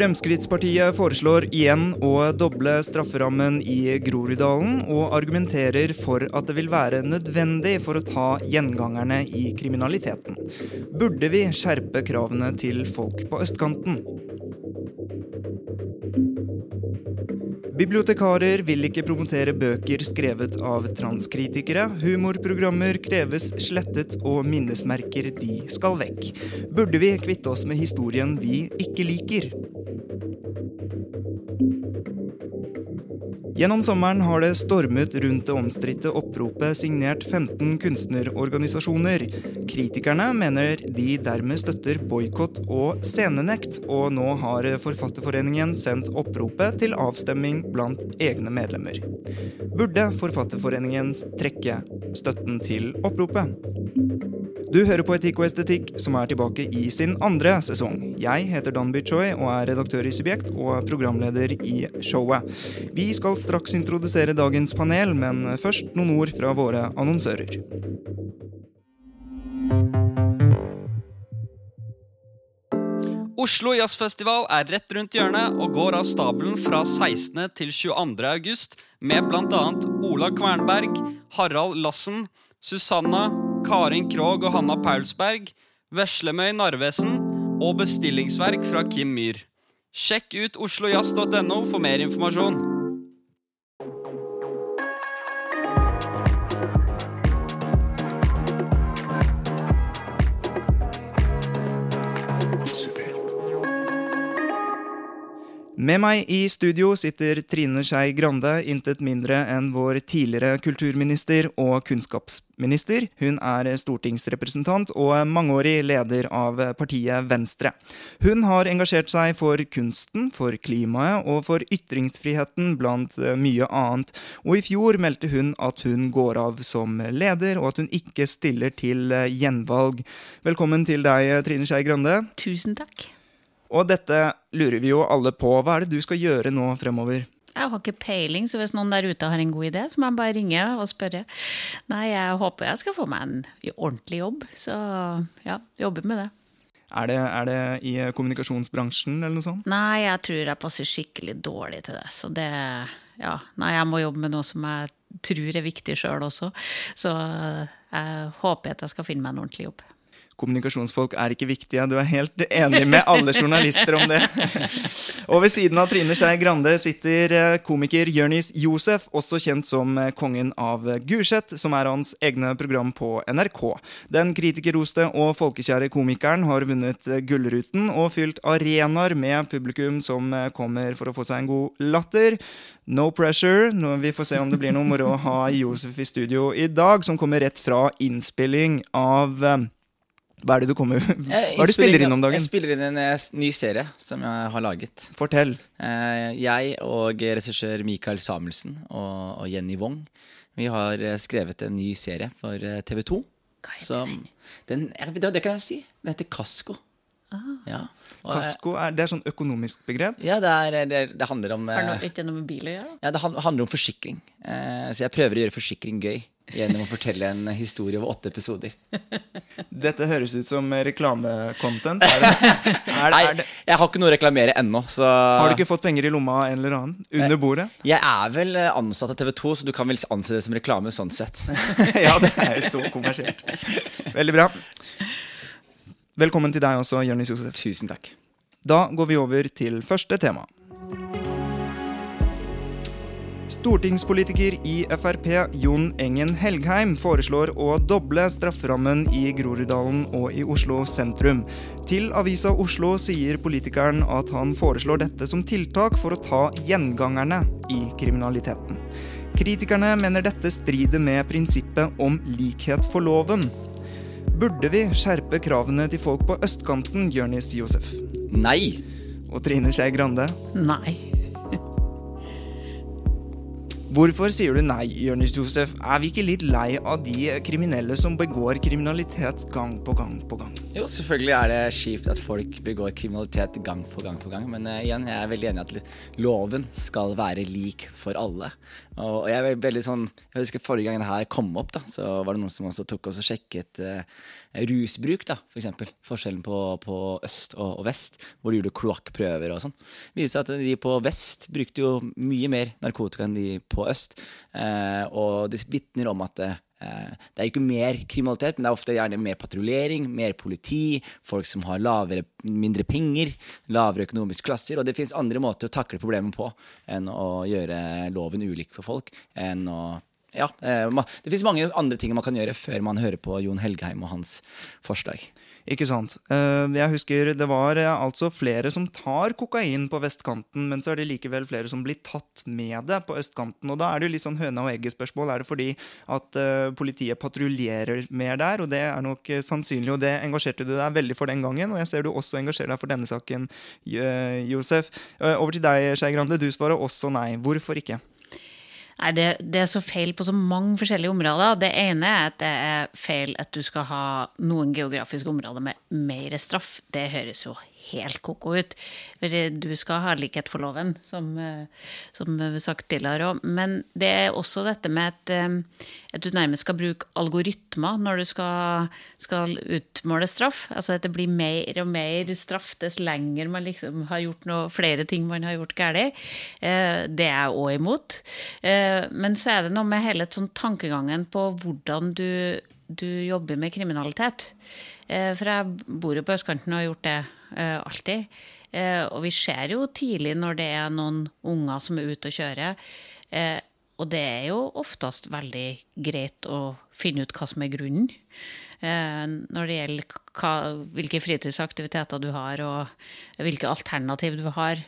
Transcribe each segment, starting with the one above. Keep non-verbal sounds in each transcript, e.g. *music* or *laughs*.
Fremskrittspartiet foreslår igjen å doble strafferammen i Groruddalen, og argumenterer for at det vil være nødvendig for å ta gjengangerne i kriminaliteten. Burde vi skjerpe kravene til folk på østkanten? Bibliotekarer vil ikke promotere bøker skrevet av transkritikere. Humorprogrammer kreves slettet, og minnesmerker de skal vekk. Burde vi kvitte oss med historien vi ikke liker? Gjennom sommeren har det stormet rundt det omstridte oppropet signert 15 kunstnerorganisasjoner. Kritikerne mener de dermed støtter boikott og scenenekt, og nå har Forfatterforeningen sendt oppropet til avstemming blant egne medlemmer. Burde Forfatterforeningen trekke støtten til oppropet? Du hører på Etikk og estetikk, som er tilbake i sin andre sesong. Jeg heter Danby Choi og er redaktør i Subjekt og programleder i showet. Vi skal straks introdusere dagens panel, men først noen ord fra våre annonsører. Oslo Jazzfestival er rett rundt hjørnet og går av stabelen fra 16. til 22. august med bl.a. Ola Kvernberg, Harald Lassen, Susanna, Karin Krogh og Hanna Paulsberg, Veslemøy Narvesen og bestillingsverk fra Kim Myhr. Sjekk ut oslojazz.no for mer informasjon. Med meg i studio sitter Trine Skei Grande, intet mindre enn vår tidligere kulturminister og kunnskapsminister. Hun er stortingsrepresentant og mangeårig leder av partiet Venstre. Hun har engasjert seg for kunsten, for klimaet og for ytringsfriheten, blant mye annet. Og i fjor meldte hun at hun går av som leder, og at hun ikke stiller til gjenvalg. Velkommen til deg, Trine Skei Grande. Tusen takk. Og dette lurer vi jo alle på. Hva er det du skal gjøre nå fremover? Jeg har ikke peiling, så hvis noen der ute har en god idé, så må jeg bare ringe og spørre. Nei, jeg håper jeg skal få meg en ordentlig jobb, så ja, jobber med det. Er det, er det i kommunikasjonsbransjen eller noe sånt? Nei, jeg tror jeg passer skikkelig dårlig til det. Så det Ja, nei, jeg må jobbe med noe som jeg tror er viktig sjøl også. Så jeg håper at jeg skal finne meg en ordentlig jobb kommunikasjonsfolk er ikke viktige. Du er helt enig med alle journalister om det. *laughs* Og ved siden av Trine Skei Grande sitter eh, komiker Jørnis Josef, også kjent som eh, kongen av Gulset, som er hans egne program på NRK. Den kritikerroste og folkekjære komikeren har vunnet eh, Gullruten og fylt arenaer med publikum som kommer for å få seg en god latter. No pressure. Nå vi får se om det blir noe moro å ha Josef i studio i dag, som kommer rett fra innspilling av hva er det du kommer *laughs* Hva er det du spiller inn om dagen? Jeg spiller inn en eh, ny serie som jeg har laget. Fortell. Eh, jeg og regissør Mikael Samuelsen og, Jenny Wong Vi har eh, skrevet en ny serie for TV 2. Som, den, det kan jeg si. Den heter Kasko. Ah. Ja. Kasko er, det er sånn økonomisk begrep? Ja, det, er, det, det handler om Har det ikke noe med bil å gjøre? Ja, Det handler om forsikring. Så jeg prøver å gjøre forsikring gøy gjennom å fortelle en historie over åtte episoder. Dette høres ut som reklamecontent. *laughs* Nei, jeg har ikke noe å reklamere ennå. Så... Har du ikke fått penger i lomma en eller annen? Under eh, bordet? Jeg er vel ansatt av TV 2, så du kan vel anse det som reklame sånn sett. *laughs* ja, det er jo så kommersielt. Veldig bra. Velkommen til deg også, Jonis Josef. Tusen takk. Da går vi over til første tema. Stortingspolitiker i Frp Jon Engen Helgheim foreslår å doble strafferammen i Groruddalen og i Oslo sentrum. Til Avisa Oslo sier politikeren at han foreslår dette som tiltak for å ta gjengangerne i kriminaliteten. Kritikerne mener dette strider med prinsippet om likhet for loven. Burde vi skjerpe kravene til folk på østkanten, Jonis Josef? Nei. Og Trine Skei Grande? Nei. Hvorfor sier du nei, Jonis Josef? Er vi ikke litt lei av de kriminelle som begår kriminalitet gang på gang på gang? Jo, selvfølgelig er det kjipt at folk begår kriminalitet gang på gang på gang. Men uh, igjen, jeg er veldig enig i at loven skal være lik for alle. Og, jeg var veldig sånn Jeg husker forrige gang det her kom opp, da, så var det noen som også tok og sjekket eh, rusbruk, da, for eksempel. Forskjellen på, på øst og, og, vest, hvor de gjorde kloakkprøver og sånn. Det viste seg at de på vest brukte jo mye mer narkotika enn de på øst. Eh, og det vitner om at Eh, det er ikke mer kriminalitet, men det er ofte gjerne mer patruljering, mer politi, folk som har lavere, mindre penger, lavere økonomiske klasser. Og det fins andre måter å takle problemet på enn å gjøre loven ulik for folk. enn å ja, eh, Det fins mange andre ting man kan gjøre før man hører på Jon Helgheim og hans forslag. Ikke sant. Eh, jeg husker det var eh, altså flere som tar kokain på vestkanten, men så er det likevel flere som blir tatt med det på østkanten. Og da er det jo litt sånn høna og egget-spørsmål. Er det fordi at eh, politiet patruljerer mer der? Og det er nok sannsynlig, og det engasjerte du deg veldig for den gangen. Og jeg ser du også engasjerer deg for denne saken, Josef. Over til deg, Skei Grande. Du svarer også nei. Hvorfor ikke? Nei, det, det, er så feil på så mange forskjellige områder. Det ene er at det er feil at du skal ha noen geografiske områder med mer straff. Det høres jo helt ko-ko ut. Du skal ha likhet for loven, som, eh, som sagt tidligere òg. Men det er også dette med at, eh, at, du nærmest skal bruke algoritmer når du skal, skal, utmåle straff. Altså at det blir mer og mer straff dess lenger man liksom har gjort noe, flere ting man har gjort galt. Eh, det er jeg òg imot. Men så er det noe med hele sånn tankegangen på hvordan du, du jobber med kriminalitet. For jeg bor jo på østkanten og har gjort det Eh, alltid. Eh, og vi ser jo tidlig når det er noen unger som er ute og kjører. Eh, og det er jo oftest veldig greit å finne ut hva som er grunnen. Når det gjelder hva, hvilke fritidsaktiviteter du har, og hvilke alternativ du har.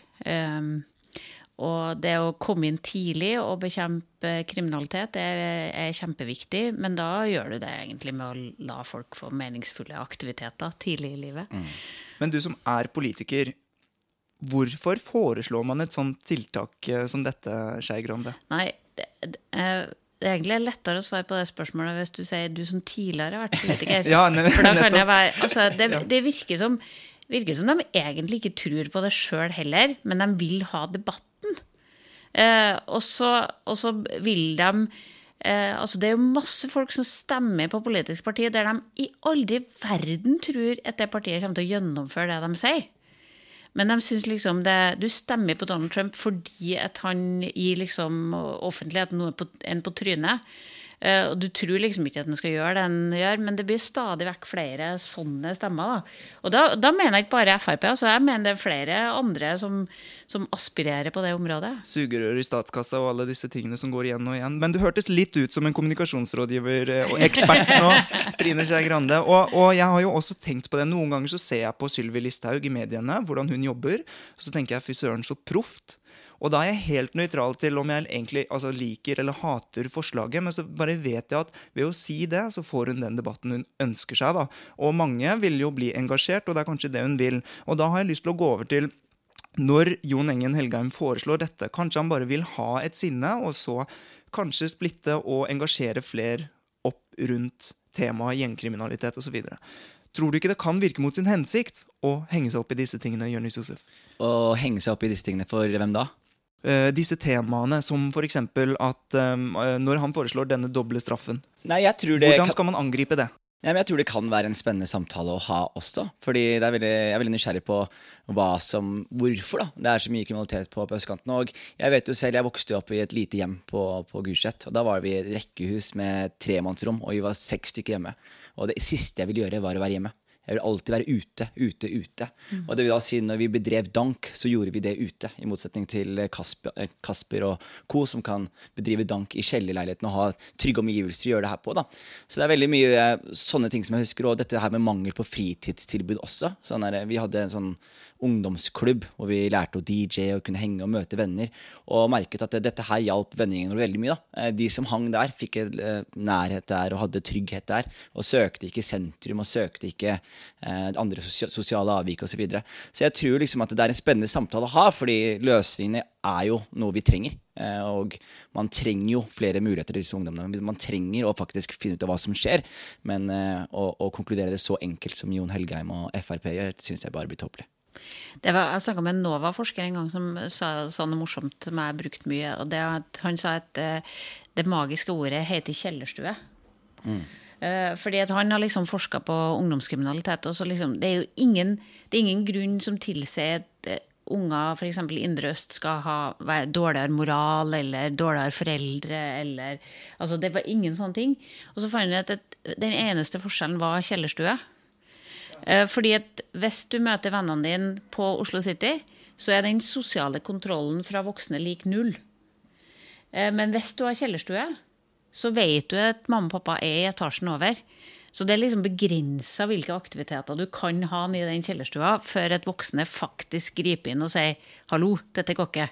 Og det å komme inn tidlig og bekjempe kriminalitet er, er, kjempeviktig, men da gjør du det egentlig med å la folk få meningsfulle aktiviteter tidlig i livet. Mm. Men du som er politiker, hvorfor foreslår man et sånt tiltak eh, som dette, Skei Grande? Nei, det, det, eh, det er egentlig lettere å svare på det spørsmålet hvis du sier du som tidligere har vært politiker. *laughs* ja, For da kan jeg være, altså, det, det virker som virker som de egentlig ikke tror på det sjøl heller, men de vil ha debatten. Eh, og, så, og, så, vil de eh, altså Det er jo masse folk som stemmer på politiske partier der de i aldri verden tror at det partiet kommer til å gjennomføre det de sier. Men de syns liksom det, du stemmer på Donald Trump fordi at han gir liksom offentligheten noe på, en på trynet. Eh, og du tror liksom ikke at den skal gjøre det den gjør, men det blir stadig vekk flere sånne stemmer. Da. Og da, da mener jeg ikke bare Frp, altså jeg mener det er flere andre som, som aspirerer på det området. Sugerør i statskassa og alle disse tingene som går igjen og igjen. Men du hørtes litt ut som en kommunikasjonsrådgiver eh, og ekspert nå, *laughs* Trine Skei Grande. Og, og, jeg har jo også tenkt på det. Noen ganger så ser jeg på Sylvi Listhaug i mediene, hvordan hun jobber. Og så tenker jeg fy søren, så proft. Og da er jeg helt nøytral til om jeg egentlig altså, liker eller hater forslaget, men så bare vet jeg at ved å si det, så får hun den debatten hun ønsker seg. da. Og mange vil jo bli engasjert, og det er kanskje det hun vil. Og da har jeg lyst til å gå over til når Jon Engen Helgheim foreslår dette. Kanskje han bare vil ha et sinne, og så kanskje splitte og engasjere flere opp rundt temaet gjengkriminalitet osv. Tror du ikke det kan virke mot sin hensikt å henge seg opp i disse tingene? Jørnis Josef? Å henge seg opp i disse tingene for hvem da? Uh, disse temaene, som f.eks. at um, når han foreslår denne doble straffen Nei, Hvordan skal man angripe det? Ja, jeg tror det kan være en spennende samtale å ha også. fordi er veldig, Jeg er veldig nysgjerrig på som, hvorfor da, det er så mye kriminalitet på, på østkanten. Og jeg vet jo selv, jeg vokste opp i et lite hjem på, på Gulset. og Da var vi i et rekkehus med tremannsrom, og vi var seks stykker hjemme. Og det siste jeg ville gjøre, var å være hjemme. Jeg vil alltid være ute, ute, ute. Mm. Og det vil da si når vi bedrev dank, så gjorde vi det ute. I motsetning til Kasper, eh, Kasper og co., som kan bedrive dank i kjellerleiligheten og ha trygge omgivelser å gjøre det her på. da. Så det er veldig mye eh, sånne ting som jeg husker, og dette her med mangel på fritidstilbud også. Sånn der, vi hadde en sånn ungdomsklubb hvor vi lærte å DJ og kunne henge og møte venner. Og merket at dette her hjalp vennegjengen veldig mye. da. Eh, de som hang der, fikk eh, nærhet der og hadde trygghet der. Og søkte ikke sentrum og søkte ikke eh, andre sosiale avvik osv. Så, videre. så jeg tror liksom at det er en spennende samtale å ha, fordi løsningene er jo noe vi trenger. Og man trenger jo flere muligheter til disse ungdommene. Man trenger å faktisk finne ut av hva som skjer. Men å, å konkludere det så enkelt som Jon Helgheim og Frp gjør, syns jeg bare blir tåpelig. Var, jeg snakka med en NOVA-forsker en gang som sa, sa, noe morsomt som jeg har brukt mye. og det, Han sa at det magiske ordet heter kjellerstue. Mm. Uh, fordi at han har liksom forska på ungdomskriminalitet. og så liksom, Det er jo ingen, det er ingen grunn som tilsier at uh, unger f.eks. i Indre Øst skal ha dårligere moral eller dårligere foreldre. eller, altså Det var ingen sånne ting. Og så fant vi at den eneste forskjellen var kjellerstue. Eh, fordi at hvis du møter vennene dine på Oslo City, så er den sosiale kontrollen fra voksne lik null. Eh, men hvis du har kjellerstue, så vet du at mamma og pappa er i etasjen over. Så det er liksom begrensa hvilke aktiviteter du kan ha i den kjellerstua før et voksne faktisk griper inn og sier 'hallo, dette går ikke'.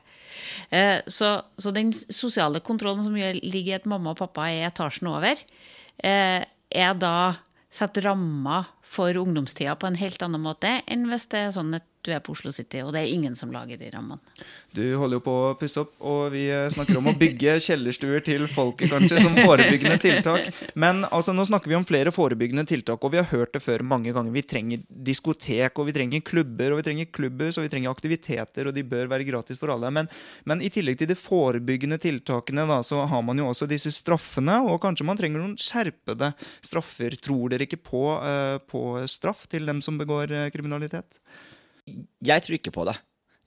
Eh, så, så den sosiale kontrollen som ligger i at mamma og pappa er i etasjen over, er da satt rammer for ungdomstida på en helt annen måte enn hvis det er sånn at du er på Oslo City, og det er ingen som lager de rammene. Du holder jo på å pusse opp, og vi snakker om å bygge kjellerstuer til folket, kanskje, som forebyggende tiltak. Men altså, nå snakker vi om flere forebyggende tiltak, og vi har hørt det før mange ganger. Vi trenger diskotek, og vi trenger klubber, og vi trenger klubbhus, og vi trenger aktiviteter, og de bør være gratis for alle. Men, men i tillegg til de forebyggende tiltakene, da, så har man jo også disse straffene, og kanskje man trenger noen skjerpede straffer. Tror dere ikke på, uh, på straff til dem som begår uh, kriminalitet? Jeg tror ikke på det.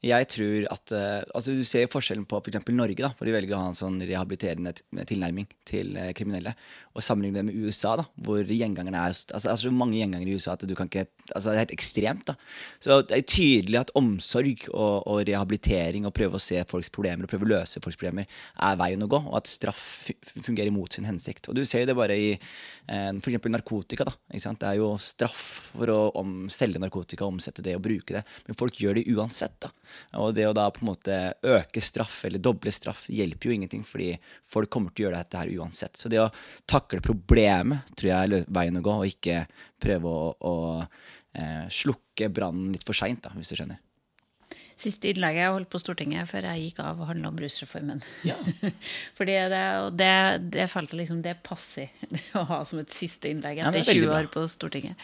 Jeg tror at, uh, altså Du ser forskjellen på f.eks. For Norge, da, hvor de velger å ha en sånn rehabiliterende tilnærming til uh, kriminelle. Og sammenligne det med USA, da, hvor gjengangerne er altså, altså mange gjengangere i USA at du kan ikke, altså Det er helt ekstremt. da. Så det er tydelig at omsorg og, og, rehabilitering og prøve å se folks problemer og prøve å løse folks problemer er veien å gå, og at straff fungerer mot sin hensikt. Og Du ser jo det bare i eh, f.eks. narkotika. da, ikke sant? Det er jo straff for å om, selge narkotika, omsette det og bruke det, men folk gjør det uansett. da. Og det å da på en måte øke straff eller doble straff hjelper jo ingenting, fordi folk kommer til å gjøre dette her uansett. Så det å takle problemet, tror jeg er veien å gå, og ikke prøve å, å eh, slukke brannen litt for seint, hvis du skjønner. Siste innlegget jeg holdt på Stortinget før jeg gikk av, handla om rusreformen. Ja. *laughs* Fordi det, det, det følte liksom det passer *laughs* å ha som et siste innlegg etter ja, 20 år på Stortinget.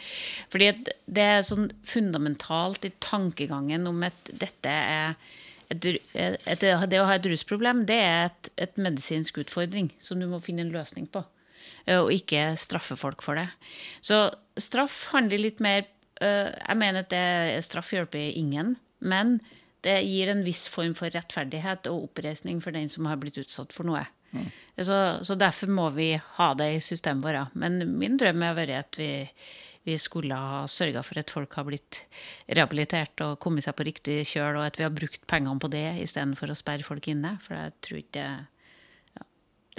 Fordi det er sånn fundamentalt i tankegangen om at dette er et, et, et, det å ha et rusproblem, det er et, et medisinsk utfordring som du må finne en løsning på. Og ikke straffe folk for det. Så straff handler litt mer Jeg mener at det, straff hjelper ingen, men det gir en viss form for rettferdighet og oppreisning for den som har blitt utsatt for noe. Mm. Så, så, derfor må vi ha det i systemet vårt. Men min drøm har vært at vi, vi skulle ha sørga for at folk har blitt rehabilitert og kommet seg på riktig kjøl, og at vi har brukt pengene på det istedenfor å sperre folk inne. For jeg tror ikke det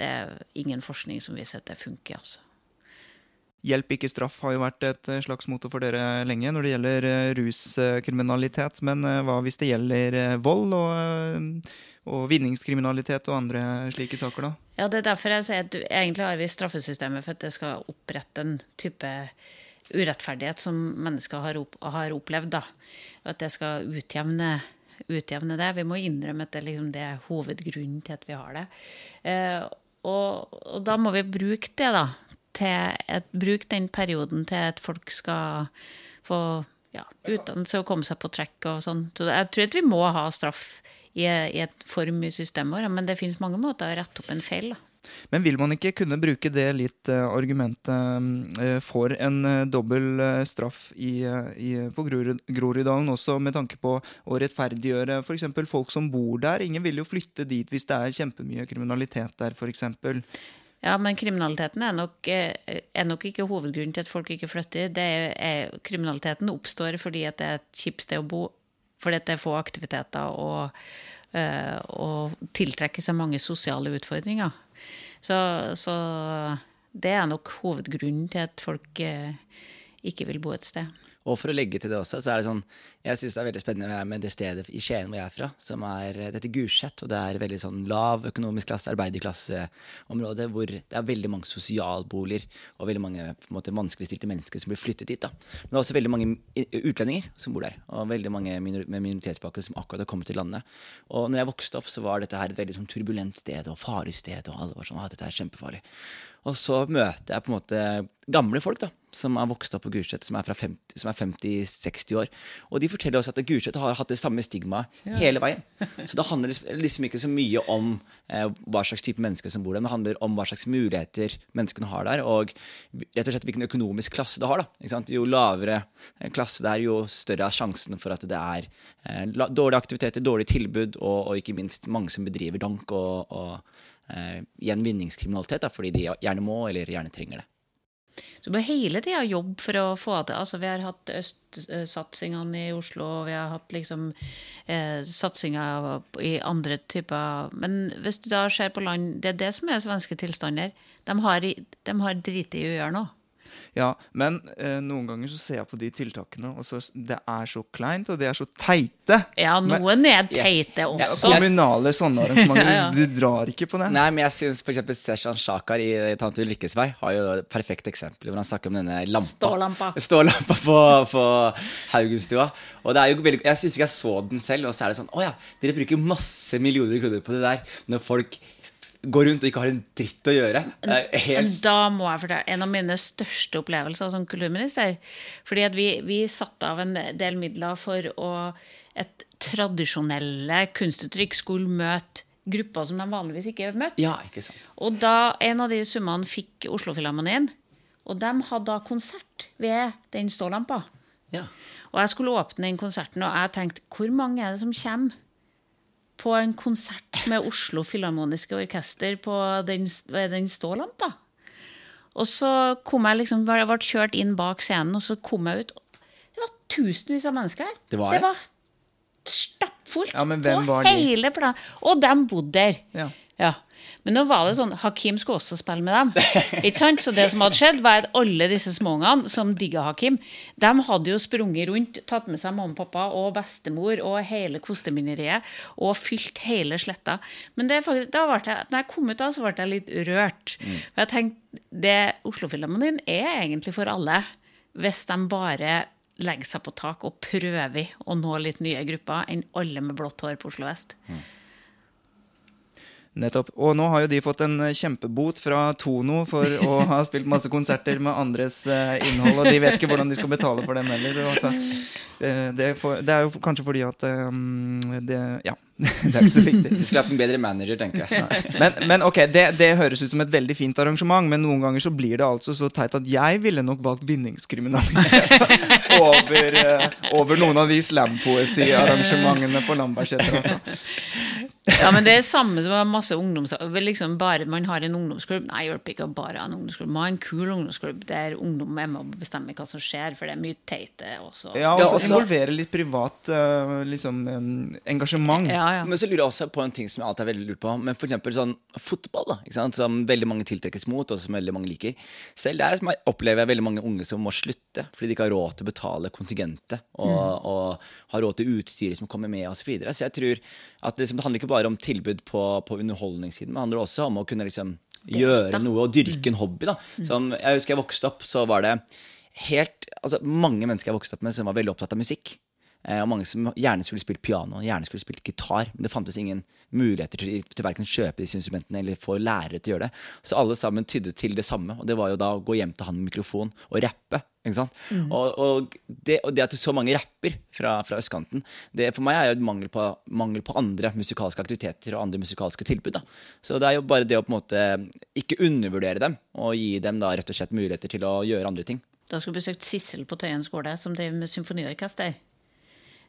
det er ingen forskning som viser at det funker. altså. Hjelp, ikke straff har jo vært et eh, slags motto for dere lenge når det gjelder eh, ruskriminalitet. Men eh, hva hvis det gjelder vold og, og vinningskriminalitet og andre slike saker, da? Ja, Det er derfor jeg sier at du, egentlig har vi straffesystemet for at det skal opprette en type urettferdighet som mennesker har, opp, har opplevd. da. At det skal utjevne, utjevne, det. Vi må innrømme at det, liksom, det er hovedgrunnen til at vi har det. Eh, og, og, da må vi bruke det, da. Til et, bruke den perioden til at folk skal få ja, utdannelse og komme seg på trekk og sånn. Så jeg tror at vi må ha straff i, i et form i systemet vårt, men det finnes mange måter å rette opp en feil. da. Men vil man ikke kunne bruke det litt uh, argumentet uh, for en uh, dobbel straff i, i, på Groruddalen også, med tanke på å rettferdiggjøre f.eks. folk som bor der? Ingen vil jo flytte dit hvis det er kjempemye kriminalitet der, f.eks. Ja, men kriminaliteten er nok, eh, er nok ikke hovedgrunnen til at folk ikke flytter. Er, kriminaliteten oppstår fordi det er et kjipt sted å bo, fordi det er få aktiviteter og, og tiltrekker seg mange sosiale utfordringer. Så, så, det er nok hovedgrunnen til at folk uh, ikke vil bo et sted. Og for å legge til det også, så er det sånn Jeg syns det er veldig spennende med det stedet i Skien hvor jeg er fra, som er dette Gulset. Og det er veldig sånn lav økonomisk klasse, arbeiderklasseområde, hvor det er veldig mange sosialboliger og veldig mange på en måte, vanskeligstilte mennesker som blir flyttet dit. da. Men det er også veldig mange utlendinger som bor der, og veldig mange minor med minoritetsbakgrunn som akkurat har kommet til landet. Og når jeg vokste opp, så var dette her et veldig sånn turbulent sted og farlig sted, og alle var sånn at dette er kjempefarlig. Og så møter jeg på en måte gamle folk da, som har vokst opp på Gulset, som er, 50-60 år. Og de forteller også at Gulset har hatt det samme stigmaet ja. hele veien. Så det handler liksom, liksom ikke så mye om eh, hva slags type mennesker som bor der, men det handler om hva slags muligheter menneskene har der, og rett og slett hvilken økonomisk klasse det har. da. Jo lavere klasse det er, jo større er sjansen for at det er eh, dårlige aktiviteter, dårlige tilbud, og, og, ikke minst mange som bedriver dank og, og eh, gjenvinningskriminalitet, da, fordi de gjerne må eller gjerne trenger det. Så du må hele tida jobbe for å få det. Altså, vi har hatt østsatsingene i Oslo, og vi har hatt liksom eh, satsinger i andre typer Men hvis du da ser på land Det er det som er svenske tilstander. De har, de har driti i å gjøre noe. Ja, men eh, noen ganger så ser jeg på de tiltakene, og så det er så kleint, og de er så teite. Ja, noen er teite også. Ja, kommunale sånne arrangementer. *laughs* ja, ja. Du drar ikke på det. Nei, men jeg syns f.eks. Seshan Shakar i Tante Ulrikkes vei har jo et perfekt eksempel hvor han snakker om denne lampa. Stålampa. Stålampa på, på Haugenstua. Og det er jo veldig, jeg syns ikke jeg så den selv, og så er det sånn Å ja, dere bruker masse millioner kroner på det der når folk går rundt og ikke har en dritt å gjøre. Helt... Da må jeg fortelle en av mine største opplevelser som kulturminister. Fordi at vi, vi satte av en del midler for å et tradisjonelle kunstuttrykk skulle møte grupper som de vanligvis ikke møtte. Ja, ikke sant. Og da en av de summene fikk Oslofilharmonien, og de hadde da konsert ved den stålampa. Ja. Og jeg skulle åpne den konserten, og jeg tenkte hvor mange er det som kommer? På en konsert med Oslo Filharmoniske Orkester på den, den stålampa. Og så kom jeg liksom, jeg ble kjørt inn bak scenen, og så kom jeg ut. Det var tusenvis av mennesker her. Det var, det var stappfullt ja, på hele planen. Og de bodde der. Ja. ja. Men nå var det sånn, Hakim skulle også spille med dem. *laughs* ikke sant? Så det som hadde skjedd, var at alle disse småungene som digga Hakim, de hadde jo sprunget rundt, tatt med seg mamma og pappa og bestemor og hele kostemineriet og fylt hele sletta. Men det, da ble jeg, når jeg kom ut da, så ble jeg litt rørt. Mm. For jeg tenkte, det Oslo-filmen er egentlig for alle, hvis de bare legger seg på tak og prøver å nå litt nye grupper enn alle med blått hår på Oslo vest. Mm. Nettopp. Og nå har jo de fått en eh, kjempebot fra Tono for å *laughs* ha spilt masse konserter med andres uh, innhold, og de vet ikke hvordan de skal betale for den heller. Uh, det, det, er jo kanskje fordi at det Ja, *laughs* det er ikke så viktig. Vi skulle hatt en bedre manager, tenker jeg. Men, men, ok, det, det, høres ut som et veldig fint arrangement, men noen ganger så blir det altså så teit at jeg ville nok valgt vinningskriminalitet *laughs* over, uh, over noen av de slampoesiarrangementene på Lambertseter. Altså. Ja, men det er samme som masse ungdoms... Liksom bare man har en ungdomsklubb Nei, hjelper ikke å bare ha en ungdomsklubb. Man har en kul ungdomsklubb der ungdom er med og bestemmer hva som skjer, for det er mye teite også. Ja, og så involvere litt privat uh, liksom, engasjement. Ja, ja. Men så lurer jeg også på en ting som jeg alltid er veldig lurt på. Men for sånn fotball, da, som veldig mange tiltrekkes mot, og som veldig mange liker. Selv der opplever jeg veldig mange unge som må slutte fordi de ikke har råd til å betale kontingentet, og, mm. og har råd til utstyret som kommer med, oss videre. så jeg tror at liksom, det handler ikke bare om tilbud på, på underholdningssiden, men det handler også om å kunne liksom, gjøre noe og dyrke en hobby. da. Mm. Som, jeg husker jeg vokste opp, så var det helt, altså Mange mennesker jeg vokste opp med som var veldig opptatt av musikk. Eh, og mange som gjerne skulle spilt piano, gjerne skulle spilt gitar. Men det fantes ingen muligheter til, til verken kjøpe disse instrumentene eller få lærere til å gjøre det. Så alle sammen tydde til det samme, og det var jo da å gå hjem til han med mikrofon og rappe. Ikke sant? Mm. Og, og, det, og, det, at så mange rapper fra, fra østkanten, det for meg er jo et mangel på, mangel på andre musikalske aktiviteter og andre musikalske tilbud. Da. Så det er jo bare det å på en måte ikke undervurdere dem, og gi dem da rett og slett muligheter til å gjøre andre ting. Da skulle besøkt Sissel på Tøyen skole, som driver med symfoniorkester.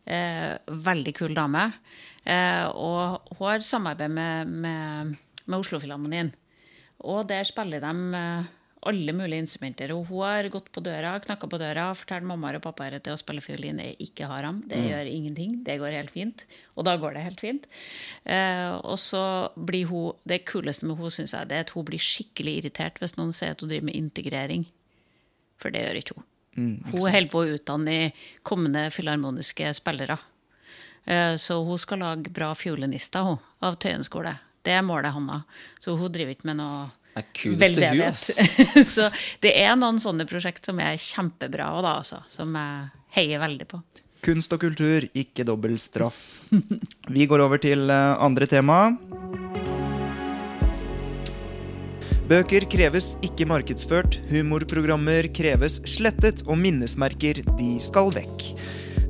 Eh, veldig kul dame. Eh, og hun har samarbeid med, med, med Oslofilharmonien. Og der spiller de eh, alle mulige instrumenter. Og hun har gått på døra, knakka på døra fortalt mamma og pappa at det å spille fiolin er ikke haram. Det mm. gjør ingenting. Det går helt fint. Og da går det helt fint. Eh, og så blir hun Det kuleste med hun syns jeg, det er at hun blir skikkelig irritert hvis noen sier at hun driver med integrering. For det gjør ikke hun. Mm, hun holder på å utdanne kommende filharmoniske spillere. Eh, så hun skal lage bra fiolinister hun, av Tøyen skole. Det er målet hans. Så hun driver ikke med noe veldedighet. *laughs* så det er noen sånne prosjekt som er kjempebra, da, altså, som jeg heier veldig på. Kunst og kultur, ikke dobbel straff. *laughs* Vi går over til eh, andre tema. Bøker kreves ikke markedsført, humorprogrammer kreves slettet, og minnesmerker, de skal vekk.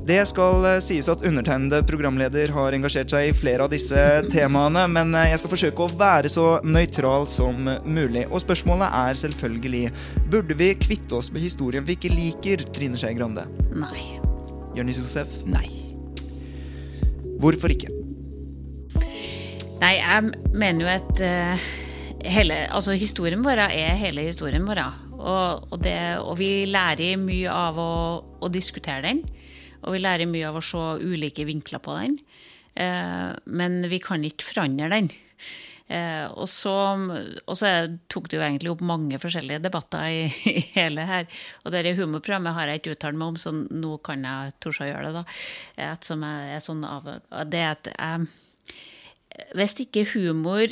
Det skal eh, sies at undertegnede programleder har engasjert seg i flere av disse temaene, men eh, jeg skal forsøke å være så nøytral som mulig. Og spørsmålet er selvfølgelig burde vi kvitte oss med historien vi ikke liker, Trine Skei Grande? Nei. Jonis Josef? Nei. Hvorfor ikke? Nei, jeg mener jo at uh, hele, altså historien vår er hele historien vår. Og, og, det, og vi lærer mye av å, å diskutere den. Og vi lærer mye av å se ulike vinkler på den. Eh, men vi kan ikke forandre den. Eh, og, så, og så tok jo egentlig opp mange forskjellige debatter i, *laughs* i hele her. Og det humorprogrammet har jeg ikke uttalt meg om, så nå kan jeg torde å gjøre det. da. Ettersom jeg er sånn av, det at jeg, Hvis ikke humor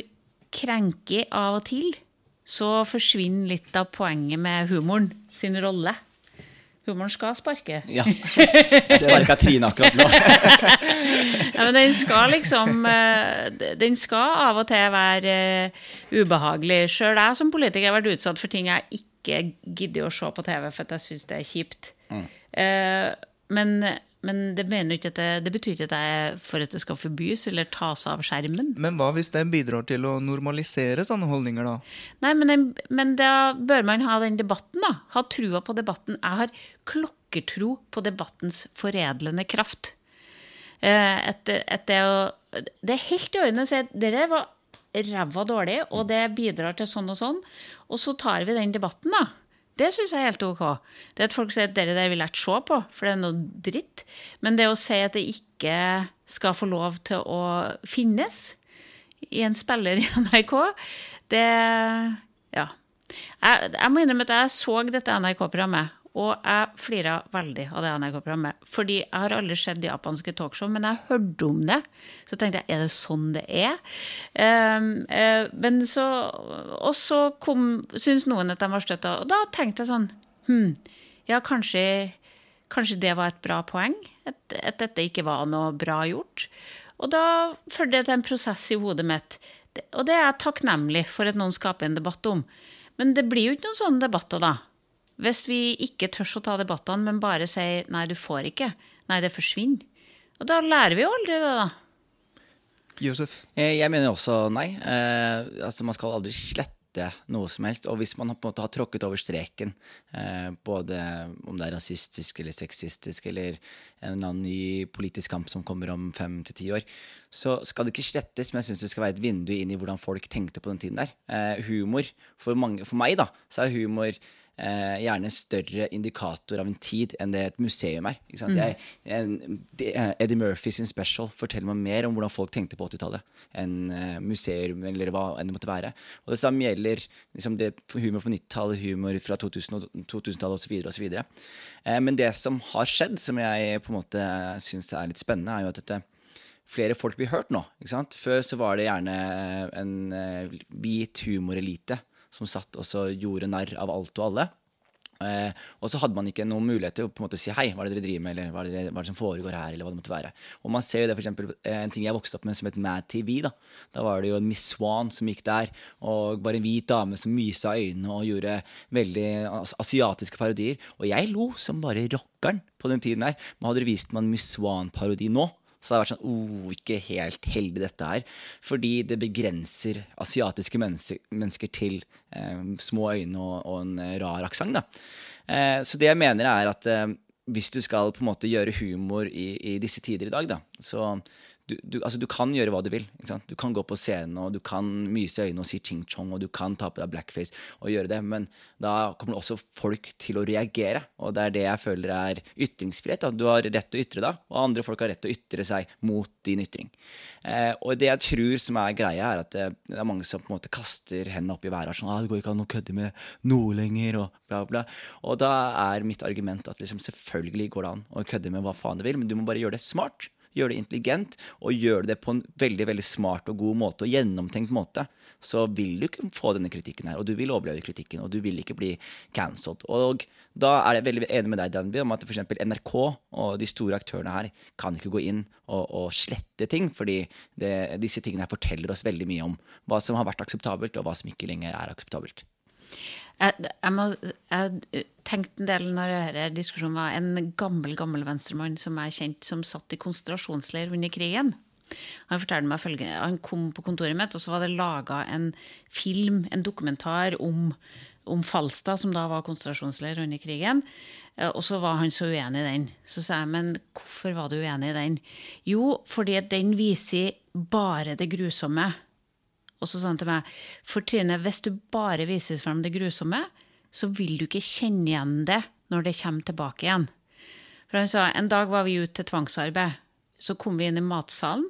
krenker av og til, så forsvinner litt av poenget med humoren sin rolle. Humoren skal sparke. Ja. *laughs* Jeg sparka Trine akkurat nå. *laughs* ja, men den skal liksom eh, Den skal av og til være eh, ubehagelig. Sjøl jeg som politiker har vært utsatt for ting jeg ikke gidder å se på TV for jeg syns det er kjipt. Mm. Eh, men men det, det, det, betyr ikke at jeg for at det skal forbys eller tas av skjermen. Men hva hvis den bidrar til å normalisere sånne holdninger, da? Nei, men, men da bør man ha den debatten, da. Ha trua på debatten. Jeg har klokkertro på debattens foredlende kraft. Eh, et, et det, å, det, er helt i orden å si at dere var ræva dårlig, og det bidrar til sånn og sånn. Og så tar vi den debatten, da. Det syns jeg er helt ok. Det at folk sier at dere der vil jeg ikke se på, for det er noe dritt. Men det å si at det ikke skal få lov til å finnes i en spiller i *laughs* NRK, det Ja. Jeg, jeg må innrømme at jeg så dette NRK-programmet, og jeg flira veldig av det NRK-programmet. Fordi jeg har aldri sett japanske talkshow, men jeg hørte om det. Så tenkte jeg er det sånn det er? Um, uh, men så Og så syntes noen at de var støtta, og da tenkte jeg sånn Hm, ja, kanskje, kanskje det var et bra poeng? At, at, dette ikke var noe bra gjort? Og da førte det til en prosess i hodet mitt. Og det er jeg takknemlig for at noen skaper en debatt om. Men det blir jo ikke noen sånne debatter, da. Hvis vi ikke tør å ta debattene, men bare sier 'nei, du får ikke', 'nei, det forsvinner', og da lærer vi jo aldri det, da. Josef? Eh, jeg mener også nei. Eh, altså, man skal aldri slette noe som helst. Og hvis man på en måte har tråkket over streken, eh, både om det er rasistisk eller sexistisk eller en eller annen ny politisk kamp som kommer om fem til ti år, så skal det ikke slettes, men jeg syns det skal være et vindu inn i hvordan folk tenkte på den tiden der. Eh, humor, for, mange, for meg, da, så er humor eh, gjerne større indikator av en tid enn det et museum er. Mm. Jeg, en, de, eh, Eddie Murphy sin special forteller meg mer om hvordan folk tenkte på 80-tallet enn eh, museum eller hva enn det måtte være. Og det samme gjelder liksom det, humor på 90-tallet, humor fra 2000-tallet 2000 osv. osv. Eh, men det som har skjedd, som jeg på en måte syns er litt spennende, er jo at dette flere folk blir hørt nå. Før så var det gjerne en uh, hvit humorelite som satt og gjorde narr av alt og alle. Eh, og så hadde man ikke noen mulighet til å på en måte si hei, hva er det dere driver med, eller hva er det, hva er det som foregår her, eller hva det måtte være. Og man ser jo det for eksempel, eh, en ting jeg vokste opp med som het Mad TV. Da Da var det jo en Miss Swan som gikk der, og bare en hvit dame som mysa øynene og gjorde veldig asiatiske parodier. Og jeg lo som bare rockeren på den tiden her. Men hadde du vist meg en Miss Swan-parodi nå, så det har vært sånn oh, ikke helt heldig dette her. Fordi det begrenser asiatiske mennesker, til eh, små øyne og, og en eh, rar aksent. Eh, så det jeg mener er at eh, hvis du skal på en måte gjøre humor i, i disse tider i dag, da, så du, du, altså, du kan gjøre hva du vil. Du kan gå på scenen og du kan myse i øynene og si ching chong, og du kan ta på deg blackface og gjøre det, men da kommer også folk til å reagere. Og det er det jeg føler er ytringsfrihet. At du har rett til å ytre deg, og andre folk har rett til å ytre seg mot din ytring. Eh, og det jeg tror som er greia, er at det, det, er mange som på en måte kaster hendene opp i været. Sånn, ah, 'Det går ikke an å kødde med noe lenger', og bla, bla. Og da er mitt argument at liksom, selvfølgelig går det an å kødde med hva faen du vil, men du må bare gjøre det smart gjøre det intelligent og gjøre det på en veldig veldig smart og god måte og gjennomtenkt måte, så vil du ikke få denne kritikken her, og du vil overleve kritikken, og du vil ikke bli cancelled. Og da er jeg veldig enig med deg, Danby, om at f.eks. NRK og de store aktørene her kan ikke gå inn og, og slette ting, fordi det, disse tingene her forteller oss veldig mye om hva som har vært akseptabelt, og hva som ikke lenger er akseptabelt. Jeg, jeg, jeg tenkte en del når denne diskusjonen var en gammel gammel venstremann som jeg kjente, som satt i konsentrasjonsleir under krigen. Han fortalte meg følgende, han kom på kontoret mitt, og så var det laga en film, en dokumentar, om, om Falstad, som da var konsentrasjonsleir under krigen. Eh, og så var han så uenig i den. Så sa jeg, men hvorfor var du uenig i den? Jo, fordi at den viser bare det grusomme og så sa han til meg For Trine, hvis du bare viser frem det grusomme, så vil du ikke kjenne igjen det når det kommer tilbake igjen. For han sa en dag var vi ute til tvangsarbeid. Så kom vi inn i matsalen,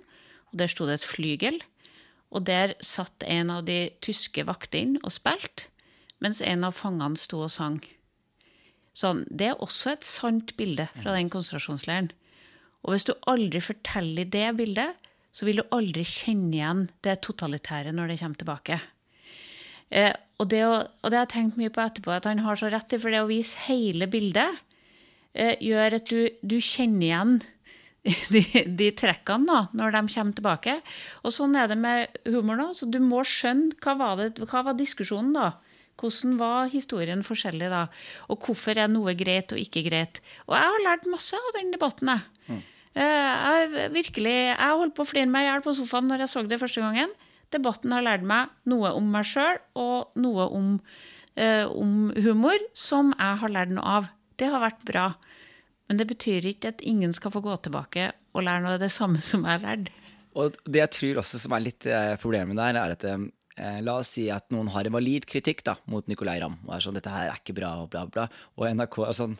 og der sto det et flygel. Og der satt en av de tyske vaktene og spilte, mens en av fangene sto og sang. Sånn, det er også et sant bilde fra den konsentrasjonsleiren. Og hvis du aldri forteller det bildet, så vil du aldri kjenne igjen det totalitære når det kommer tilbake. Eh, og, det å, og, det har jeg tenkt mye på etterpå, at han har så rett i, for det å vise hele bildet eh, gjør at du, du, kjenner igjen *laughs* de, de trekkene da, når de kommer tilbake. Og sånn er det med humor nå. Så du må skjønne hva var, det, hva var diskusjonen da. Hvordan var historien forskjellig da? Og hvorfor er noe greit og ikke greit? Og jeg har lært masse av den debatten. jeg. Eh, jeg virkelig, jeg holdt på å flire meg i hjel på sofaen når jeg så det første gangen. Debatten har lært meg noe om meg sjøl og noe om, eh, om, humor som jeg har lært noe av. Det har vært bra. Men det betyr ikke at ingen skal få gå tilbake og lære noe av det samme som jeg har lært. Og det jeg tror også som er litt eh, problemet der, er at eh, La oss si at noen har en valid kritikk da, mot Nicolay Ramm. Og er sånn, dette her er ikke bra, og bla, bla. Og NRK er sånn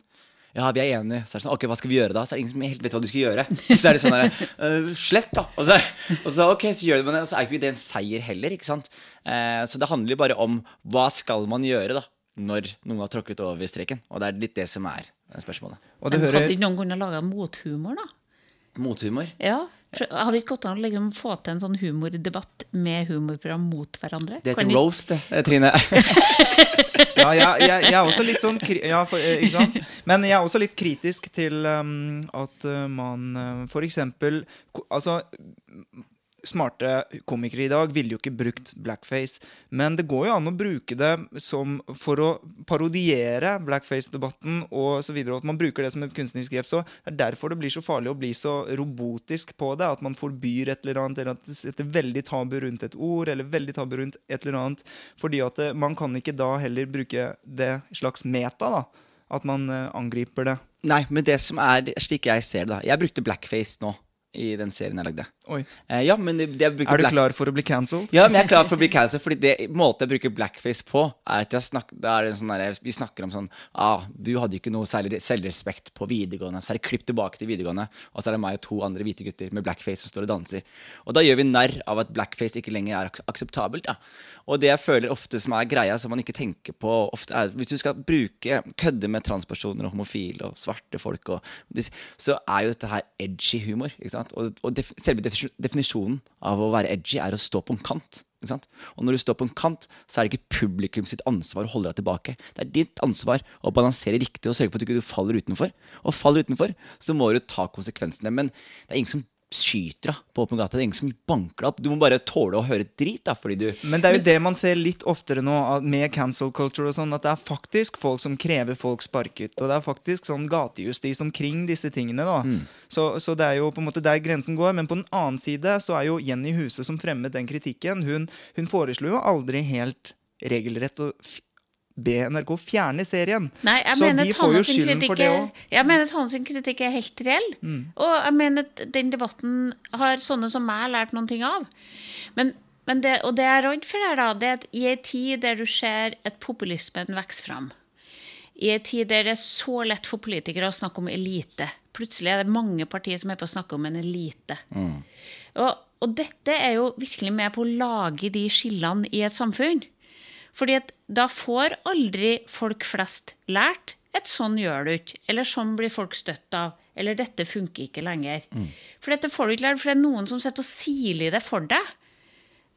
ja, vi er enige. Så er det sånn, ok, hva skal vi gjøre da? Så er det ingen som helt vet hva de skal gjøre. *laughs* Så er det sånn der, uh, slett, da. Og så, og så, ok, så gjør det, og så er ikke det en seier heller, ikke sant. Uh, så det handler jo bare om hva skal man gjøre, da. Når noen har tråkket over streken. Og det er litt det som er spørsmålet. Og men hører... Hadde ikke noen kunnet lage mothumor, da? Mothumor? Ja. Hadde ikke gått an å liksom få til en sånn humordebatt med humorprogram mot hverandre? Det heter roast, det, Trine. *laughs* *laughs* ja, jeg, jeg, jeg, er også litt sånn ja, for, eh, ikke sant? Men jeg er også litt kritisk til um, at uh, man uh, eksempel Altså smarte komikere i dag ville jo ikke brukt blackface. Men det går jo an å bruke det som, for å parodiere blackface-debatten og at man bruker det som et kunstnerisk grep. Så det er derfor det blir så farlig å bli så robotisk på det. At man forbyr et eller annet, eller at det setter veldig tabu rundt et ord, eller veldig tabu rundt et eller annet. Fordi at eh, man kan ikke da heller bruke det slags meta, da. At man uh, angriper det. Nei, men det som er slik jeg ser det, da. Jeg brukte blackface nå i den serien jeg lagde. Eh, ja, det, det er du klar for å bli cancelled? Ja, men jeg er klar for å bli cancelled, fordi det måten jeg bruker blackface på, er at snakker, er sånn der, vi snakker om sånn ah, Du hadde ikke noe særlig selvrespekt på videregående. Så er det klipp tilbake til videregående, og så er det meg og to andre hvite gutter med blackface som står og danser. Og da gjør vi narr av at blackface ikke lenger er akseptabelt. Ja. Og det jeg føler ofte som er greia, som man ikke tenker på ofte er, Hvis du skal bruke kødde med transpersoner og homofile og svarte folk, og, så er jo dette her edgy humor. ikke sant? Og, og def, selve definisjonen av å være edgy er å stå på en kant. Og når du står på en kant, så er det ikke publikum sitt ansvar å holde deg tilbake. Det er ditt ansvar å balansere riktig og sørge for at du ikke faller utenfor. Og faller utenfor, så må du ta konsekvensene. Men det er ingen som skyter deg på åpen gate. Det er ingen som banker deg opp. Du må bare tåle å høre drit. da, fordi du... Men det er jo det man ser litt oftere nå med cancel culture og sånn, at det er faktisk folk som krever folk sparket. Og det er faktisk sånn gatejustis omkring disse tingene. da. Mm. Så, så, det er jo på en måte der grensen går. Men på den annen side så er jo Jenny Huse som fremmet den kritikken, hun, hun foreslo jo aldri helt regelrett og be NRK fjerne serien. Nei, jeg så mener de får jo skylden for det òg. jeg mener at hans kritikk er helt reell. Og jeg mener at den debatten har sånne som meg lært noen ting av. Men, men det, og det jeg er redd for her, da, det er at i ei tid der du ser at populismen vokser fram, i ei tid der det er så lett for politikere å snakke om elite Plutselig er det mange partier som er på å snakke om en elite. Og, og dette er jo virkelig med på å lage de skillene i et samfunn. Fordi at da får aldri folk flest lært at sånn gjør du ikke, eller sånn blir folk støtt av, eller dette funker ikke lenger. For dette får du ikke lært, for det er noen som sitter og siler det for deg.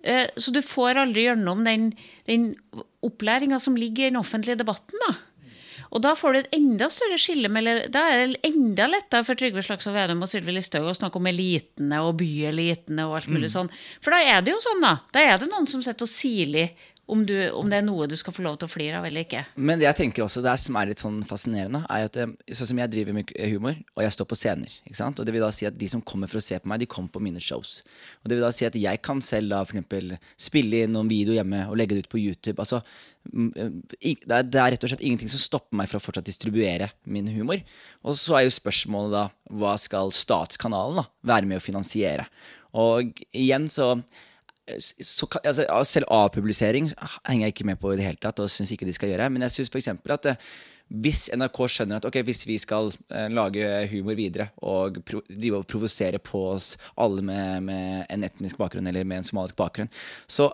Eh, Så du får aldri gjennom den, den opplæringa som ligger i den offentlige debatten. da. Og da får du et enda større skille mellom Da er det enda lettere for Trygve Slagsvold Vedum og Sylvi Listhaug å snakke om elitene og byelitene og alt mulig sånn. For da er det jo sånn, da. Da er det noen som sitter og siler om, du, om det er noe du skal få lov til å flire av eller ikke. Men det jeg tenker også det som er litt sånn fascinerende, er at eh, sånn som jeg driver med humor, og jeg står på scener. ikke sant? Og det vil da si at de som kommer for å se på meg, de kommer på mine shows. Og det vil da si at jeg kan selv da for eksempel spille inn noen video hjemme og legge det ut på YouTube. altså eh, det er, det er rett og slett ingenting som stopper meg fra å fortsatt distribuere min humor. Og så er jo spørsmålet da hva skal statskanalen da være med å finansiere? Og igjen så så, altså, selv avpublisering henger jeg ikke med på i det hele tatt, og syns ikke de skal gjøre. Men jeg syns f.eks. at eh, hvis NRK skjønner at ok, hvis vi skal eh, lage humor videre og drive og provosere på oss alle med, med en etnisk bakgrunn eller med en somalisk bakgrunn, så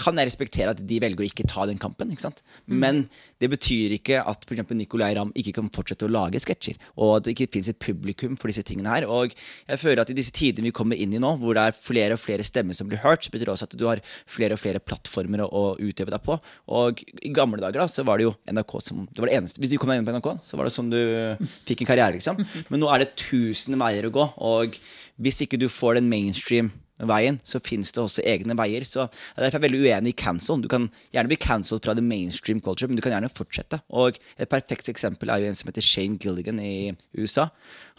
kan jeg respektere at de velger å ikke ta den kampen. ikke sant? Men det betyr ikke at for Nicolay Ramm ikke kan fortsette å lage sketsjer. Og at det ikke finnes et publikum for disse tingene her. Og jeg føler at i disse tidene vi kommer inn i nå, hvor det er flere og flere stemmer som blir hørt, så betyr det også at du har flere og flere plattformer å, å utøve deg på. Og i gamle dager da, så var det jo NRK som det var det eneste. Hvis du kom deg inn på NRK, så var det sånn du *laughs* fikk en karriere, liksom. Men nå er det tusen veier å gå. Og hvis ikke du får den mainstream veien, så finnes det også egne veier. Så jeg er derfor veldig uenig i cancel. Du kan gjerne bli cancelled fra the mainstream culture, men du kan gjerne fortsette. Og et perfekt eksempel er jo en som heter Shane Gilligan i USA.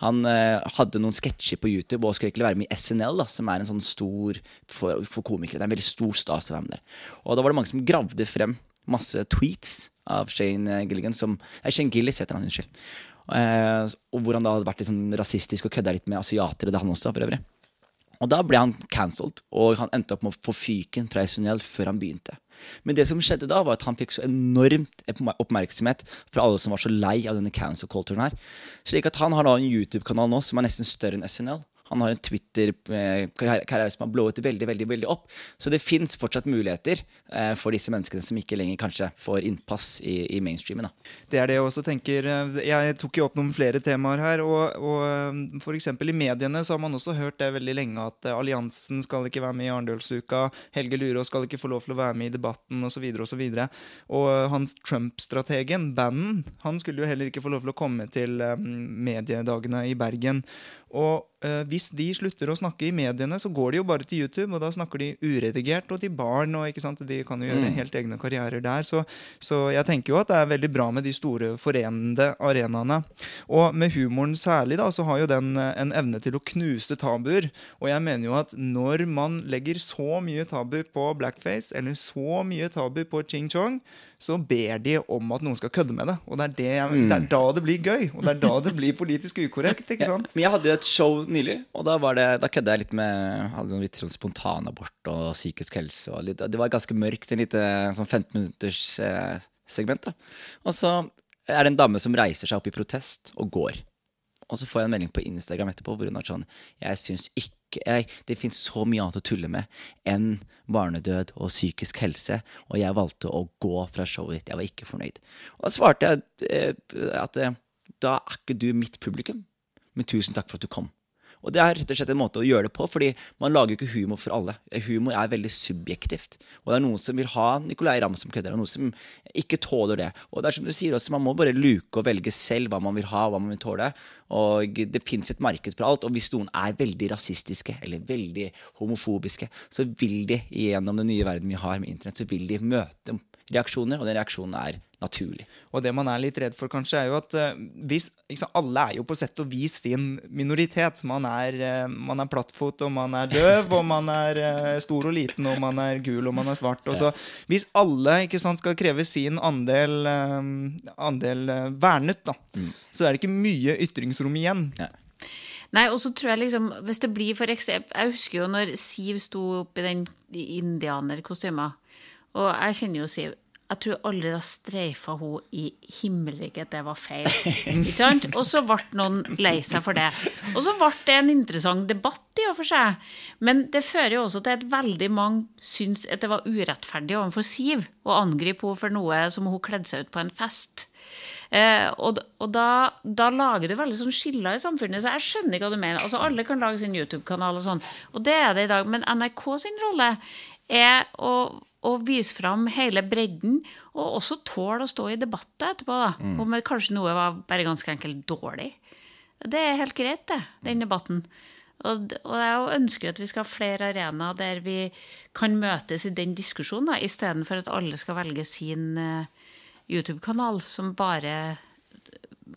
Han eh, hadde noen sketsjer på YouTube og skulle egentlig være med i SNL, da, som er en sånn stor for, for komikere. Det er en veldig stor stas å være med der. Og da var det mange som gravde frem masse tweets av Shane Gilligan som Nei, Shane Gillis heter han, unnskyld. Eh, og hvor han da hadde vært litt sånn rasistisk og kødda litt med asiatere, det han også, for øvrig. Og da ble han cancelled, og han endte opp med å få fyken fra SNL før han begynte. Men det som skjedde da, var at han fikk så enormt oppmerksomhet fra alle som var så lei av denne cancel culturen her. Slik at han har da en YouTube-kanal nå som er nesten større enn SNL. Han har en Twitter-karriere som har blowet veldig veldig, veldig opp. Så det fins fortsatt muligheter eh, for disse menneskene som ikke lenger kanskje får innpass i, i mainstreamen. Da. Det er det jeg også tenker. eh, Jeg tok jo opp noen flere temaer her. Og, og f.eks. i mediene så har man også hørt det veldig lenge at eh, alliansen skal ikke være med i Arendalsuka. Helge Lurås skal ikke få lov til å være med i debatten osv. Og, så videre, og, så og eh, hans Trump-strategen, Bannon, han skulle jo heller ikke få lov til å komme til eh, mediedagene i Bergen. Og eh, hvis de slutter å snakke i mediene, så går de jo bare til YouTube, og da snakker de uredigert og til barn, og de kan jo gjøre helt egne karrierer der. Så, så jeg tenker jo at det er veldig bra med de store forenende arenaene. Og med humoren særlig, da, så har jo den eh, en evne til å knuse tabuer. Og jeg mener jo at når man legger så mye tabu på blackface, eller så mye tabu på ching chong, så ber de om at noen skal kødde med det. Og det er, det, jeg- det er da det blir gøy, og det er da det blir politisk ukorrekt. ikke *laughs* sant? Men jeg hadde jo et show nylig, og da, var det, da kødde jeg litt med hadde noen litt sånn spontanabort og psykisk helse. Og litt, det var ganske mørkt, en lite sånn 15 minutters eh, segment. da. Og så er det en dame som reiser seg opp i protest og går. Og så får jeg en melding på Instagram etterpå hvor hun har sånn Jeg syns ikke jeg, Det fins så mye annet å tulle med enn barnedød og psykisk helse, og jeg valgte å gå fra showet ditt. Jeg var ikke fornøyd. Og da svarte jeg eh, at eh, da er ikke du mitt publikum, men tusen takk for at du kom. Og det er rett og slett en måte å gjøre det på, fordi man lager jo ikke humor for alle. Humor er veldig subjektivt. Og det er noen som vil ha Nicolay Ramm som kødder, og noen som ikke tåler det. Og det er som du sier også, man må bare luke og velge selv hva man vil ha, hva man vil tåle. Og det fins et marked for alt. Og hvis noen er veldig rasistiske eller veldig homofobiske, så vil de gjennom den nye verden vi har med internett, så vil de møte reaksjoner, og den reaksjonen er naturlig. Og det man er litt redd for, kanskje, er jo at uh, hvis, liksom, Alle er jo på sett og vis sin minoritet. Man er, uh, man er plattfot, og man er døv, og man er uh, stor og liten, og man er gul, og man er svart. Og så, hvis alle ikke sant, skal kreve sin andel, andel vernet, da, mm. så er det ikke mye ytringsrom igjen. Ja. Nei, og så tror jeg liksom Hvis det blir for eksempel Jeg husker jo når Siv sto opp i den indianerkostyma. Og jeg kjenner jo Siv. Jeg tror aldri da streifa hun i himmelriket det var feil. Og så ble noen lei seg for det. Og så ble det en interessant debatt i og for seg. Men det fører jo også til at veldig mange syns at det var urettferdig overfor Siv å angripe henne for noe som hun kledde seg ut på en fest. Eh, og, og da, da, lager du veldig sånn skiller i samfunnet, så jeg skjønner ikke hva du mener. Altså Alle kan lage sin YouTube-kanal og sånn, og det er det i dag. Men NRK sin rolle er å og vise fram hele bredden, og også tåle å stå i debatter etterpå. da, mm. Om kanskje noe var bare ganske enkelt dårlig. Det er helt greit, det, den debatten. Og, og jeg ønsker at vi skal ha flere arenaer der vi kan møtes i den diskusjonen, istedenfor at alle skal velge sin uh, YouTube-kanal som bare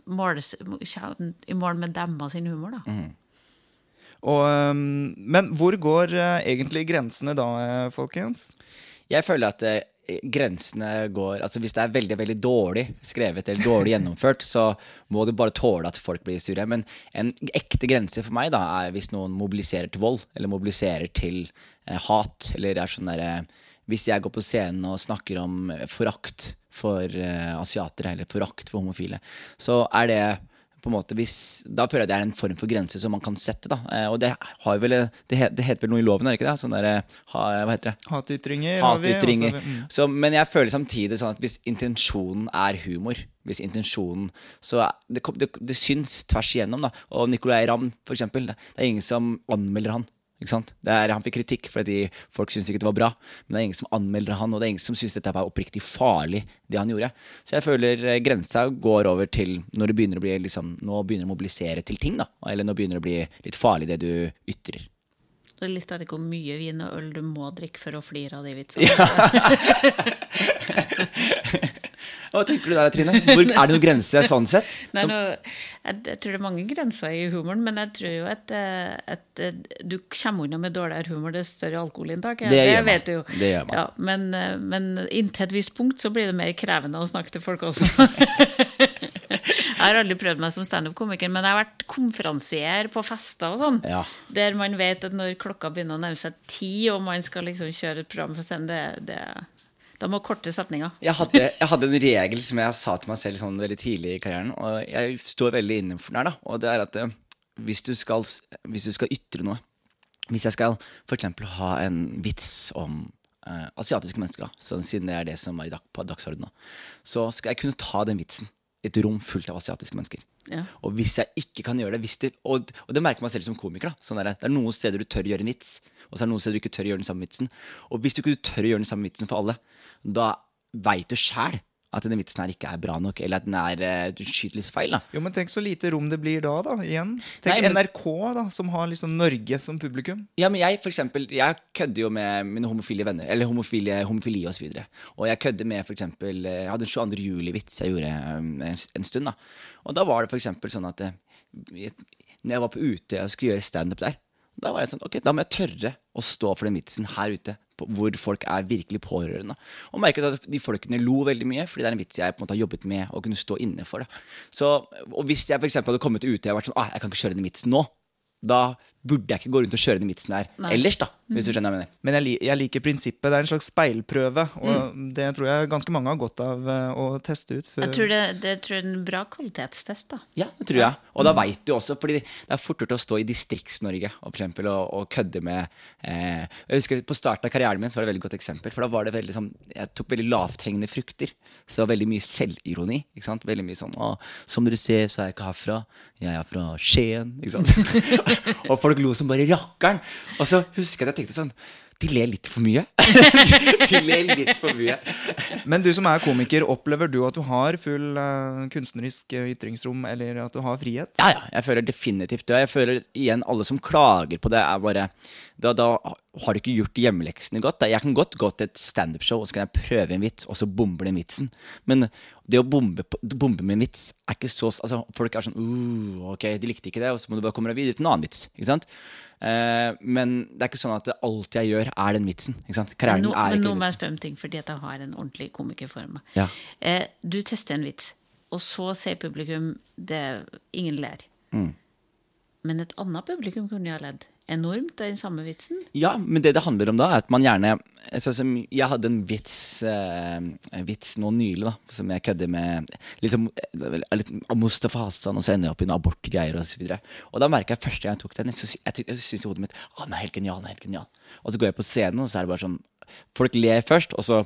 måles i mål med demma sin humor. da. Mm. Og, um, men hvor går uh, egentlig grensene da, folkens? Jeg føler at eh, grensene går Altså Hvis det er veldig veldig dårlig skrevet eller dårlig gjennomført, så må du bare tåle at folk blir sure. Men en ekte grense for meg da er hvis noen mobiliserer til vold, eller mobiliserer til eh, hat. Eller er sånn derre eh, Hvis jeg går på scenen og snakker om forakt for eh, asiatere, eller forakt for homofile, så er det på en måte, hvis, Da føler jeg det er en form for grense som man kan sette. da, eh, Og det har vel, det, det heter vel noe i loven, er det ikke det? Sånn der, ha, hva heter det? Hatytringer. Hatytringer. Vi, mm. så, men jeg føler samtidig sånn at hvis intensjonen er humor, hvis intensjonen Så det, det, det syns tvers igjennom. da, Og Nicolay Ramm, eksempel. Det er ingen som anmelder han. Er, han fikk kritikk fordi folk syntes ikke det var bra. Men det er ingen som anmelder han, og det er ingen som syns dette var oppriktig farlig. det han gjorde. Så jeg føler eh, grensa går over til når det begynner å bli liksom, nå begynner å mobilisere til ting. da, Eller nå begynner det å bli litt farlig, det du ytrer. Det er litt av hvor mye vin og øl du må drikke for å flire av de vitsene. Ja. *laughs* Hva tenker du der, Trine? Hvor, er det noen grenser sånn sett? *laughs* Nei, no, jeg, jeg, tror det er mange grenser i humoren, men jeg tror jo at, eh, at eh, du kommer unna med dårligere humor det større alkoholinntak. Det, det vet du jo. Det gjør man. Ja, men, eh, men inntil et visst punkt så blir det mer krevende å snakke til folk også. *laughs* jeg har aldri prøvd meg som standup-komiker, men jeg har vært konferansier på fester og sånn. Ja. Der man vet at når klokka begynner å nærme seg ti, og man skal liksom kjøre et program for scenen, det, det da må korte setninger. Jeg hadde, jeg hadde, en regel som jeg sa til meg selv sånn veldig tidlig i karrieren, og jeg står veldig innenfor den her, da. Og det er at eh, hvis du skal, hvis du skal ytre noe Hvis jeg skal f.eks. ha en vits om uh, asiatiske mennesker, da, så, siden det er det som er dag, på dagsordenen, så skal jeg kunne ta den vitsen i et rom fullt av asiatiske mennesker. Ja. Og hvis jeg ikke kan gjøre det, det og, og, det merker man selv som komiker. sånn der, Det er noen steder du tør å gjøre en vits, og så er det noen steder du ikke tør å gjøre den samme vitsen. Og hvis du ikke tør å gjøre den samme vitsen for alle, da veit du sjæl at denne vitsen her ikke er bra nok, eller at den er, eh, du skyter litt feil. da. Jo, Men tenk så lite rom det blir da, da, igjen. Tenk Nei, men, NRK, da, som har liksom Norge som publikum. Ja, men jeg for eksempel, jeg kødder jo med mine homofile venner, eller homofile, homofili osv. Og, så og jeg kødder med eksempel, eh, Jeg hadde en 22. juli-vits jeg gjorde um, en, en, stund. da. Og da var det eksempel sånn at jeg, når jeg var på Utøya og skulle gjøre standup der, da var jeg sånn, ok, da må jeg tørre å stå for den vitsen her ute hvor folk er virkelig pårørende. Og merket at de folkene lo veldig mye, fordi det er en vits jeg på en måte har jobbet med å kunne stå inne for. Så, og hvis jeg for hadde kommet ut og vært sånn jeg kan ikke kjøre den vitsen nå, da burde jeg ikke gå rundt og kjøre den vitsen der Nei. ellers, da. Hvis du skjønner hva jeg mener. Men jeg, jeg, liker prinsippet. Det er en slags speilprøve. Og mm. det tror jeg ganske mange har godt av uh, å teste ut. Jeg tror det, det tror jeg er en bra kvalitetstest, da. Ja, det tror jeg. Og da mm. veit du også, fordi det er fort gjort å stå i Distrikts-Norge og, for eksempel, og, og kødde med eh, Jeg husker På starten av karrieren min så var det et veldig godt eksempel. For da var det veldig sånn Jeg tok veldig lavthengende frukter. Så det var veldig mye selvironi. ikke sant? Veldig mye sånn Å, som dere ser, så er jeg ikke herfra. Jeg er fra Skien. ikke sant? *laughs* *laughs* og folk lo som bare rakkeren. Og så husker jeg at jeg tenkte sånn de ler litt for mye. *laughs* de ler litt for mye. Men du som er komiker, opplever du at du har full uh, kunstnerisk ytringsrom, eller at du har frihet? Ja, ja, jeg føler definitivt det. Jeg føler igjen alle som klager på det, er bare Da, da har du ikke gjort hjemmeleksene godt. Jeg kan godt gå til et standup-show og så kan jeg prøve en vits, og så bomber den vitsen. Men det å bombe, bombe, med en vits er ikke så altså, Folk er sånn uh, Ok, de likte ikke det, og så må du bare komme deg videre til en annen vits. ikke sant? Eh, men det er ikke sånn at alt jeg gjør, er den vitsen. ikke sant? Karrieren men nå, er men nå må jeg spørre om ting, fordi at jeg har en ordentlig komiker for meg. Ja. Eh, du tester en vits, og så sier publikum det ingen ler. Mm. Men et annet publikum kunne jo ha ledd enormt, den samme vitsen? Ja, men det det handler om da, er at man gjerne Jeg hadde en vits, eh, en vits nå nylig da, som jeg kødder med liksom, litt Mustafa Hassan, og så ender jeg opp i noen abortgreier osv. Og, så og da merka jeg første gang jeg tok den, så jeg, jeg syns i hodet mitt den er helt genial, helt genial. Og så går jeg på scenen, og så er det bare sånn Folk ler først, og så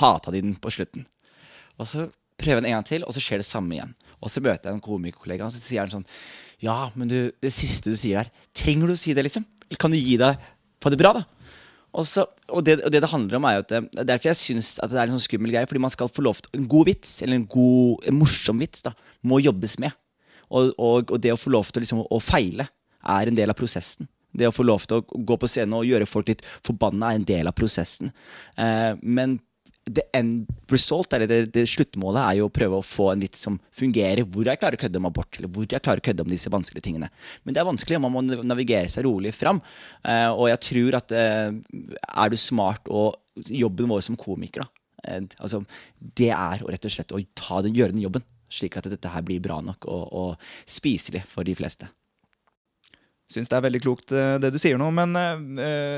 hata de den på slutten. Og så prøver jeg den en gang til, og så skjer det samme igjen. Og så møter jeg en komikerkollega, og så sier han sånn ja, men du, det siste du sier her trenger du å si det, liksom? Kan du gi deg på det bra, da? Og, så, og, det, og det, det handler om, er jo at er derfor jeg syns det er en sånn skummel greie. Fordi man skal få lov til En god vits, eller en, god, en morsom vits, da, må jobbes med. Og, og det å få lov til liksom, å feile er en del av prosessen. Det å få lov til å gå på scenen og gjøre folk litt forbanna er en del av prosessen. Eh, men the end result, eller det, det, sluttmålet, er jo å prøve å få en vits som fungerer. Hvor jeg klarer å kødde om abort, eller hvor jeg klarer å kødde om disse vanskelige tingene. Men det er vanskelig, og man må navigere seg rolig fram. Uh, og jeg tror at uh, er du smart, og jobben vår som komiker, da uh, altså, Det er å rett og slett å den, gjøre den jobben, slik at dette her blir bra nok og, og spiselig for de fleste syns det er veldig klokt eh, det du sier nå, men uh,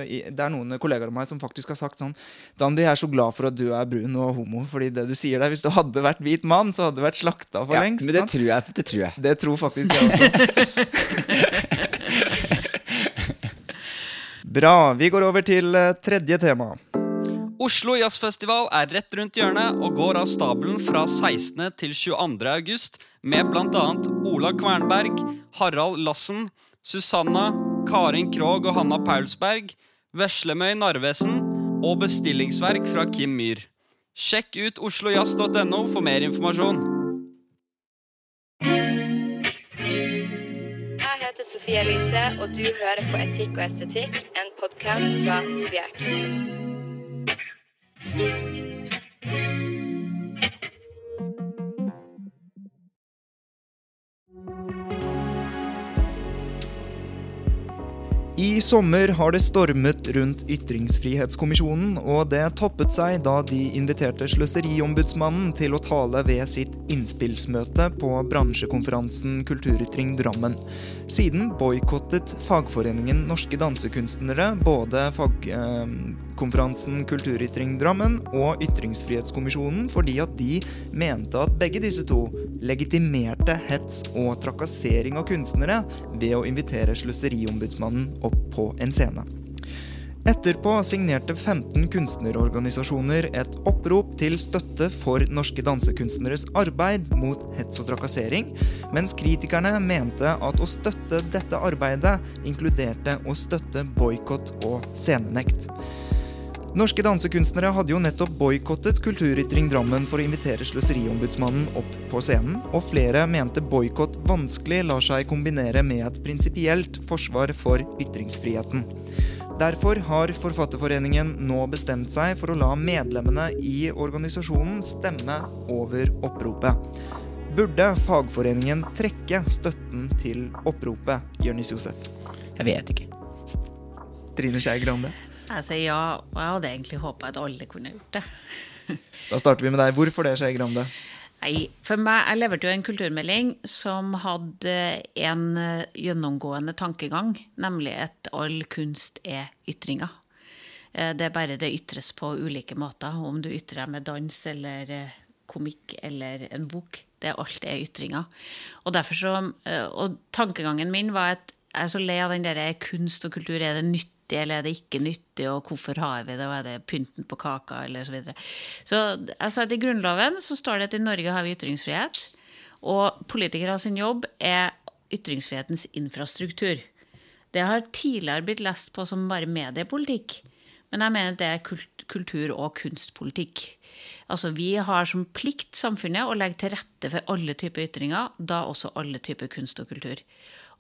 det er noen kollegaer av meg som faktisk har sagt sånn Dandy, jeg er så glad for at du er brun og homo, fordi det du sier der, hvis du hadde vært hvit mann, så hadde du vært slakta for ja, lengst. Men det tror, jeg, det tror jeg. Det tror faktisk jeg også. *laughs* Bra. Vi går over til tredje tema. Oslo Jazzfestival er rett rundt hjørnet og går av stabelen fra 16. til 22. august med bl.a. Ola Kvernberg, Harald Lassen, Susanna, Karin Krogh og Hanna Paulsberg, Veslemøy Narvesen og bestillingsverk fra Kim Myhr. Sjekk ut oslojazz.no for mer informasjon. Jeg heter Sofie Elise, og du hører på Etikk og estetikk, en podkast fra Subjekt. I sommer har det stormet rundt Ytringsfrihetskommisjonen, og det toppet seg da de inviterte Sløseriombudsmannen til å tale ved sitt innspillsmøte på bransjekonferansen Kulturytring Drammen. Siden boikottet fagforeningen Norske Dansekunstnere både fagkonferansen Kulturytring Drammen og Ytringsfrihetskommisjonen fordi at de mente at begge disse to legitimerte hets og trakassering av kunstnere ved å invitere Sløseriombudsmannen opp på en scene. Etterpå signerte 15 kunstnerorganisasjoner et opprop til støtte for norske dansekunstneres arbeid mot hets og trakassering, mens kritikerne mente at å støtte dette arbeidet inkluderte å støtte boikott og scenenekt. Norske dansekunstnere hadde jo nettopp boikottet Kulturytring Drammen for å invitere Sløseriombudsmannen opp på scenen, og flere mente boikott vanskelig lar seg kombinere med et prinsipielt forsvar for ytringsfriheten. Derfor har Forfatterforeningen nå bestemt seg for å la medlemmene i organisasjonen stemme over oppropet. Burde fagforeningen trekke støtten til oppropet, Jonis Josef? Jeg vet ikke. Trine Skei Grande? Jeg sier ja, og jeg hadde egentlig håpa at alle kunne gjort det. *laughs* da starter vi med deg. Hvorfor det, Skei Grande? Nei, for meg, Jeg leverte jo en kulturmelding som hadde en eh, gjennomgående tankegang, nemlig at all kunst er ytringer. Eh, det er bare det ytres på ulike måter, om du ytrer deg med dans eller eh, komikk eller en bok. Det er alt er ytringer. Og, så, og tankegangen min var at jeg er så lei av den derre kunst og kultur, er det nytt nyttig, eller er det ikke nyttig, og hvorfor har vi det, og er det pynten på kaka, eller så videre. Så altså, I Grunnloven så står det at i Norge har vi ytringsfrihet, og politikere sin jobb er ytringsfrihetens infrastruktur. Det har tidligere blitt lest på som bare mediepolitikk, men jeg mener at det er kultur- og kunstpolitikk. Altså, Vi har som plikt samfunnet å legge til rette for alle typer ytringer, da også alle typer kunst og kultur.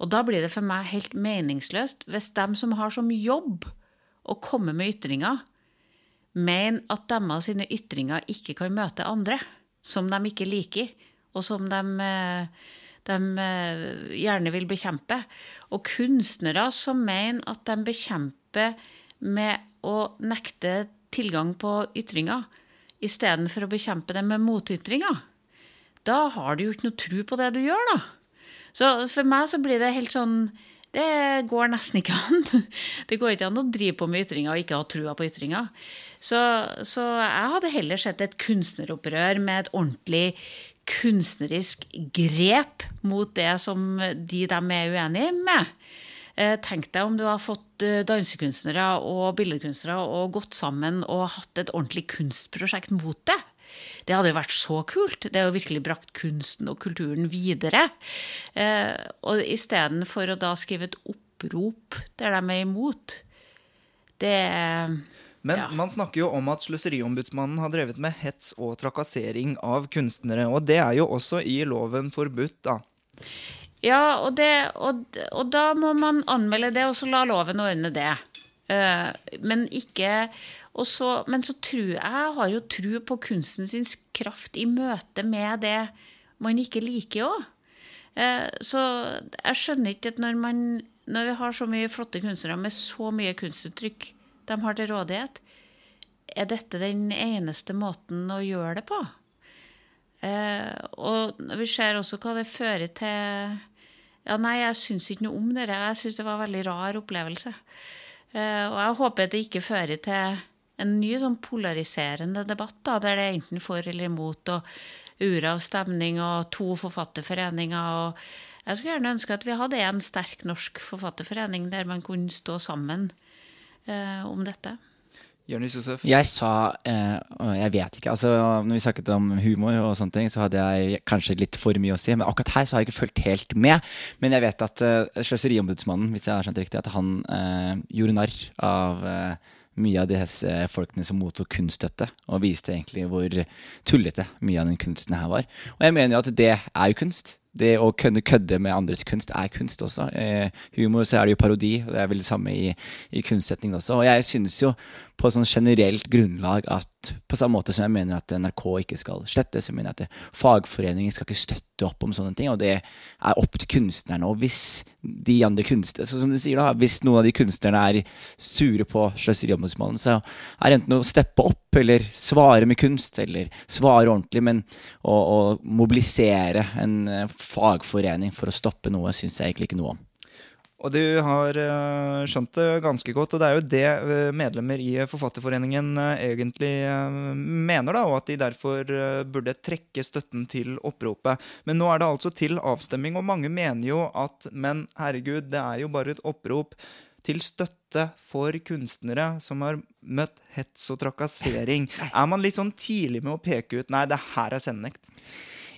Og da blir det for meg helt meningsløst hvis dem som har som jobb å komme med ytringer, mener at deres ytringer ikke kan møte andre som de ikke liker, og som de, eh, de eh, gjerne vil bekjempe. Og kunstnere som mener at de bekjemper med å nekte tilgang på ytringer, istedenfor å bekjempe det med motytringer, da har du jo ikke noe tro på det du gjør, da. Så for meg så blir det helt sånn det går nesten ikke an. *laughs* Det går ikke an å drive på med ytringer og ikke ha trua på ytringer. Så, så, jeg hadde heller sett et kunstneropprør med et ordentlig kunstnerisk grep mot det som de de er uenige med. Eh, tenk deg om du har fått eh, dansekunstnere og billedkunstnere og gått sammen og hatt et ordentlig kunstprosjekt mot det. Det hadde jo vært så kult. Det har jo virkelig brakt kunsten og kulturen videre. Eh, og istedenfor å da skrive et opprop der de er imot, det men ja. man snakker jo om at Sløseriombudsmannen har drevet med hets og trakassering av kunstnere. Og det er jo også i loven forbudt, da. Ja, og, det, og, og da må man anmelde det, og så la loven ordne det. Uh, men ikke så, Men så tror jeg har jo tro på kunsten sin kraft i møte med det man ikke liker òg. Uh, så jeg skjønner ikke at når, man, når vi har så mye flotte kunstnere med så mye kunstuttrykk de har til rådighet, er dette den eneste måten å gjøre det på? Uh, og vi ser også hva det fører til ja, nei, jeg syns ikke noe om det. Jeg syns det var en veldig rar opplevelse. Uh, og jeg håper det ikke fører til en ny sånn polariserende debatt, da, der det er enten for eller imot, og uravstemning og to forfatterforeninger. og Jeg skulle gjerne ønske at vi hadde en sterk norsk forfatterforening der man kunne stå sammen eh, om dette. Jonis Josef? Jeg sa eh, Jeg vet ikke. altså Når vi snakket om humor, og sånne ting, så hadde jeg kanskje litt for mye å si. Men akkurat her så har jeg ikke fulgt helt med. Men jeg vet at eh, Sløseriombudsmannen hvis jeg har skjønt riktig, at han eh, gjorde narr av eh, mye av disse folkene som mottok kunststøtte, og viste egentlig hvor tullete mye av den kunsten her var. Og jeg mener jo at det er jo kunst det å kunne kødde med andres kunst er kunst også. Eh, humor så er det jo parodi, og det er vel det samme i, i kunstsetningen også. Og jeg synes jo på sånn generelt grunnlag at på samme måte som jeg mener at NRK ikke skal slettes, så mener jeg at fagforeninger skal ikke støtte opp om sånne ting, og det er opp til kunstnerne. Og hvis de andre kunstnerne, som du sier da, hvis noen av de kunstnerne er sure på Sløseriombudsmannen, så er det enten å steppe opp eller svare med kunst, eller svare ordentlig, men å, å mobilisere en eh, fagforening for å stoppe noe, syns jeg egentlig ikke noe om. Og du har uh, skjønt det ganske godt, og det er jo det uh, medlemmer i Forfatterforeningen uh, egentlig mener, da, og at de derfor burde trekke støtten til oppropet. Men nå er det altså til avstemming, og mange mener jo at men herregud, det er jo bare et opprop til støtte for kunstnere som har møtt hets og trakassering. Er man litt sånn tidlig med å peke ut nei, det her er sendnekt?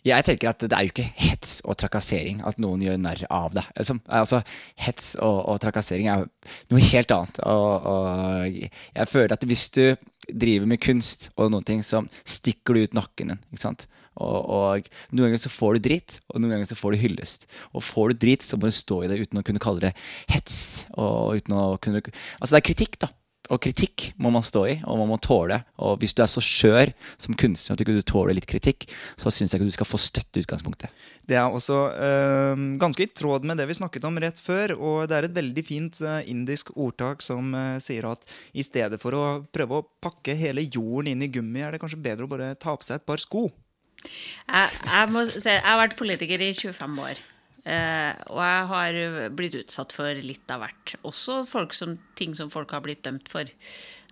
Jeg tenker at det er jo ikke hets og trakassering at noen gjør narr av det. Altså, altså Hets og, og, trakassering er noe helt annet. Og, og, jeg føler at hvis du driver med kunst og noen ting, så stikker du ut nakken din. ikke sant? Og, noen ganger så får du drit, og noen ganger så får du hyllest. Og får du drit, så må du stå i det uten å kunne kalle det hets. Og uten å kunne Altså, det er kritikk, da. Og kritikk må man stå i, og man må tåle. Og hvis du er så skjør som kunstner at du ikke tåler litt kritikk, så syns jeg ikke du skal få støtte i utgangspunktet. Det er også øh, ganske i tråd med det vi snakket om rett før, og det er et veldig fint øh, indisk ordtak som øh, sier at i stedet for å prøve å pakke hele jorden inn i gummi, er det kanskje bedre å bare ta på seg et par sko. Jeg, jeg, må jeg har vært politiker i 25 år. Uh, og jeg har blitt utsatt for litt av hvert. Også som, ting som folk har blitt dømt for.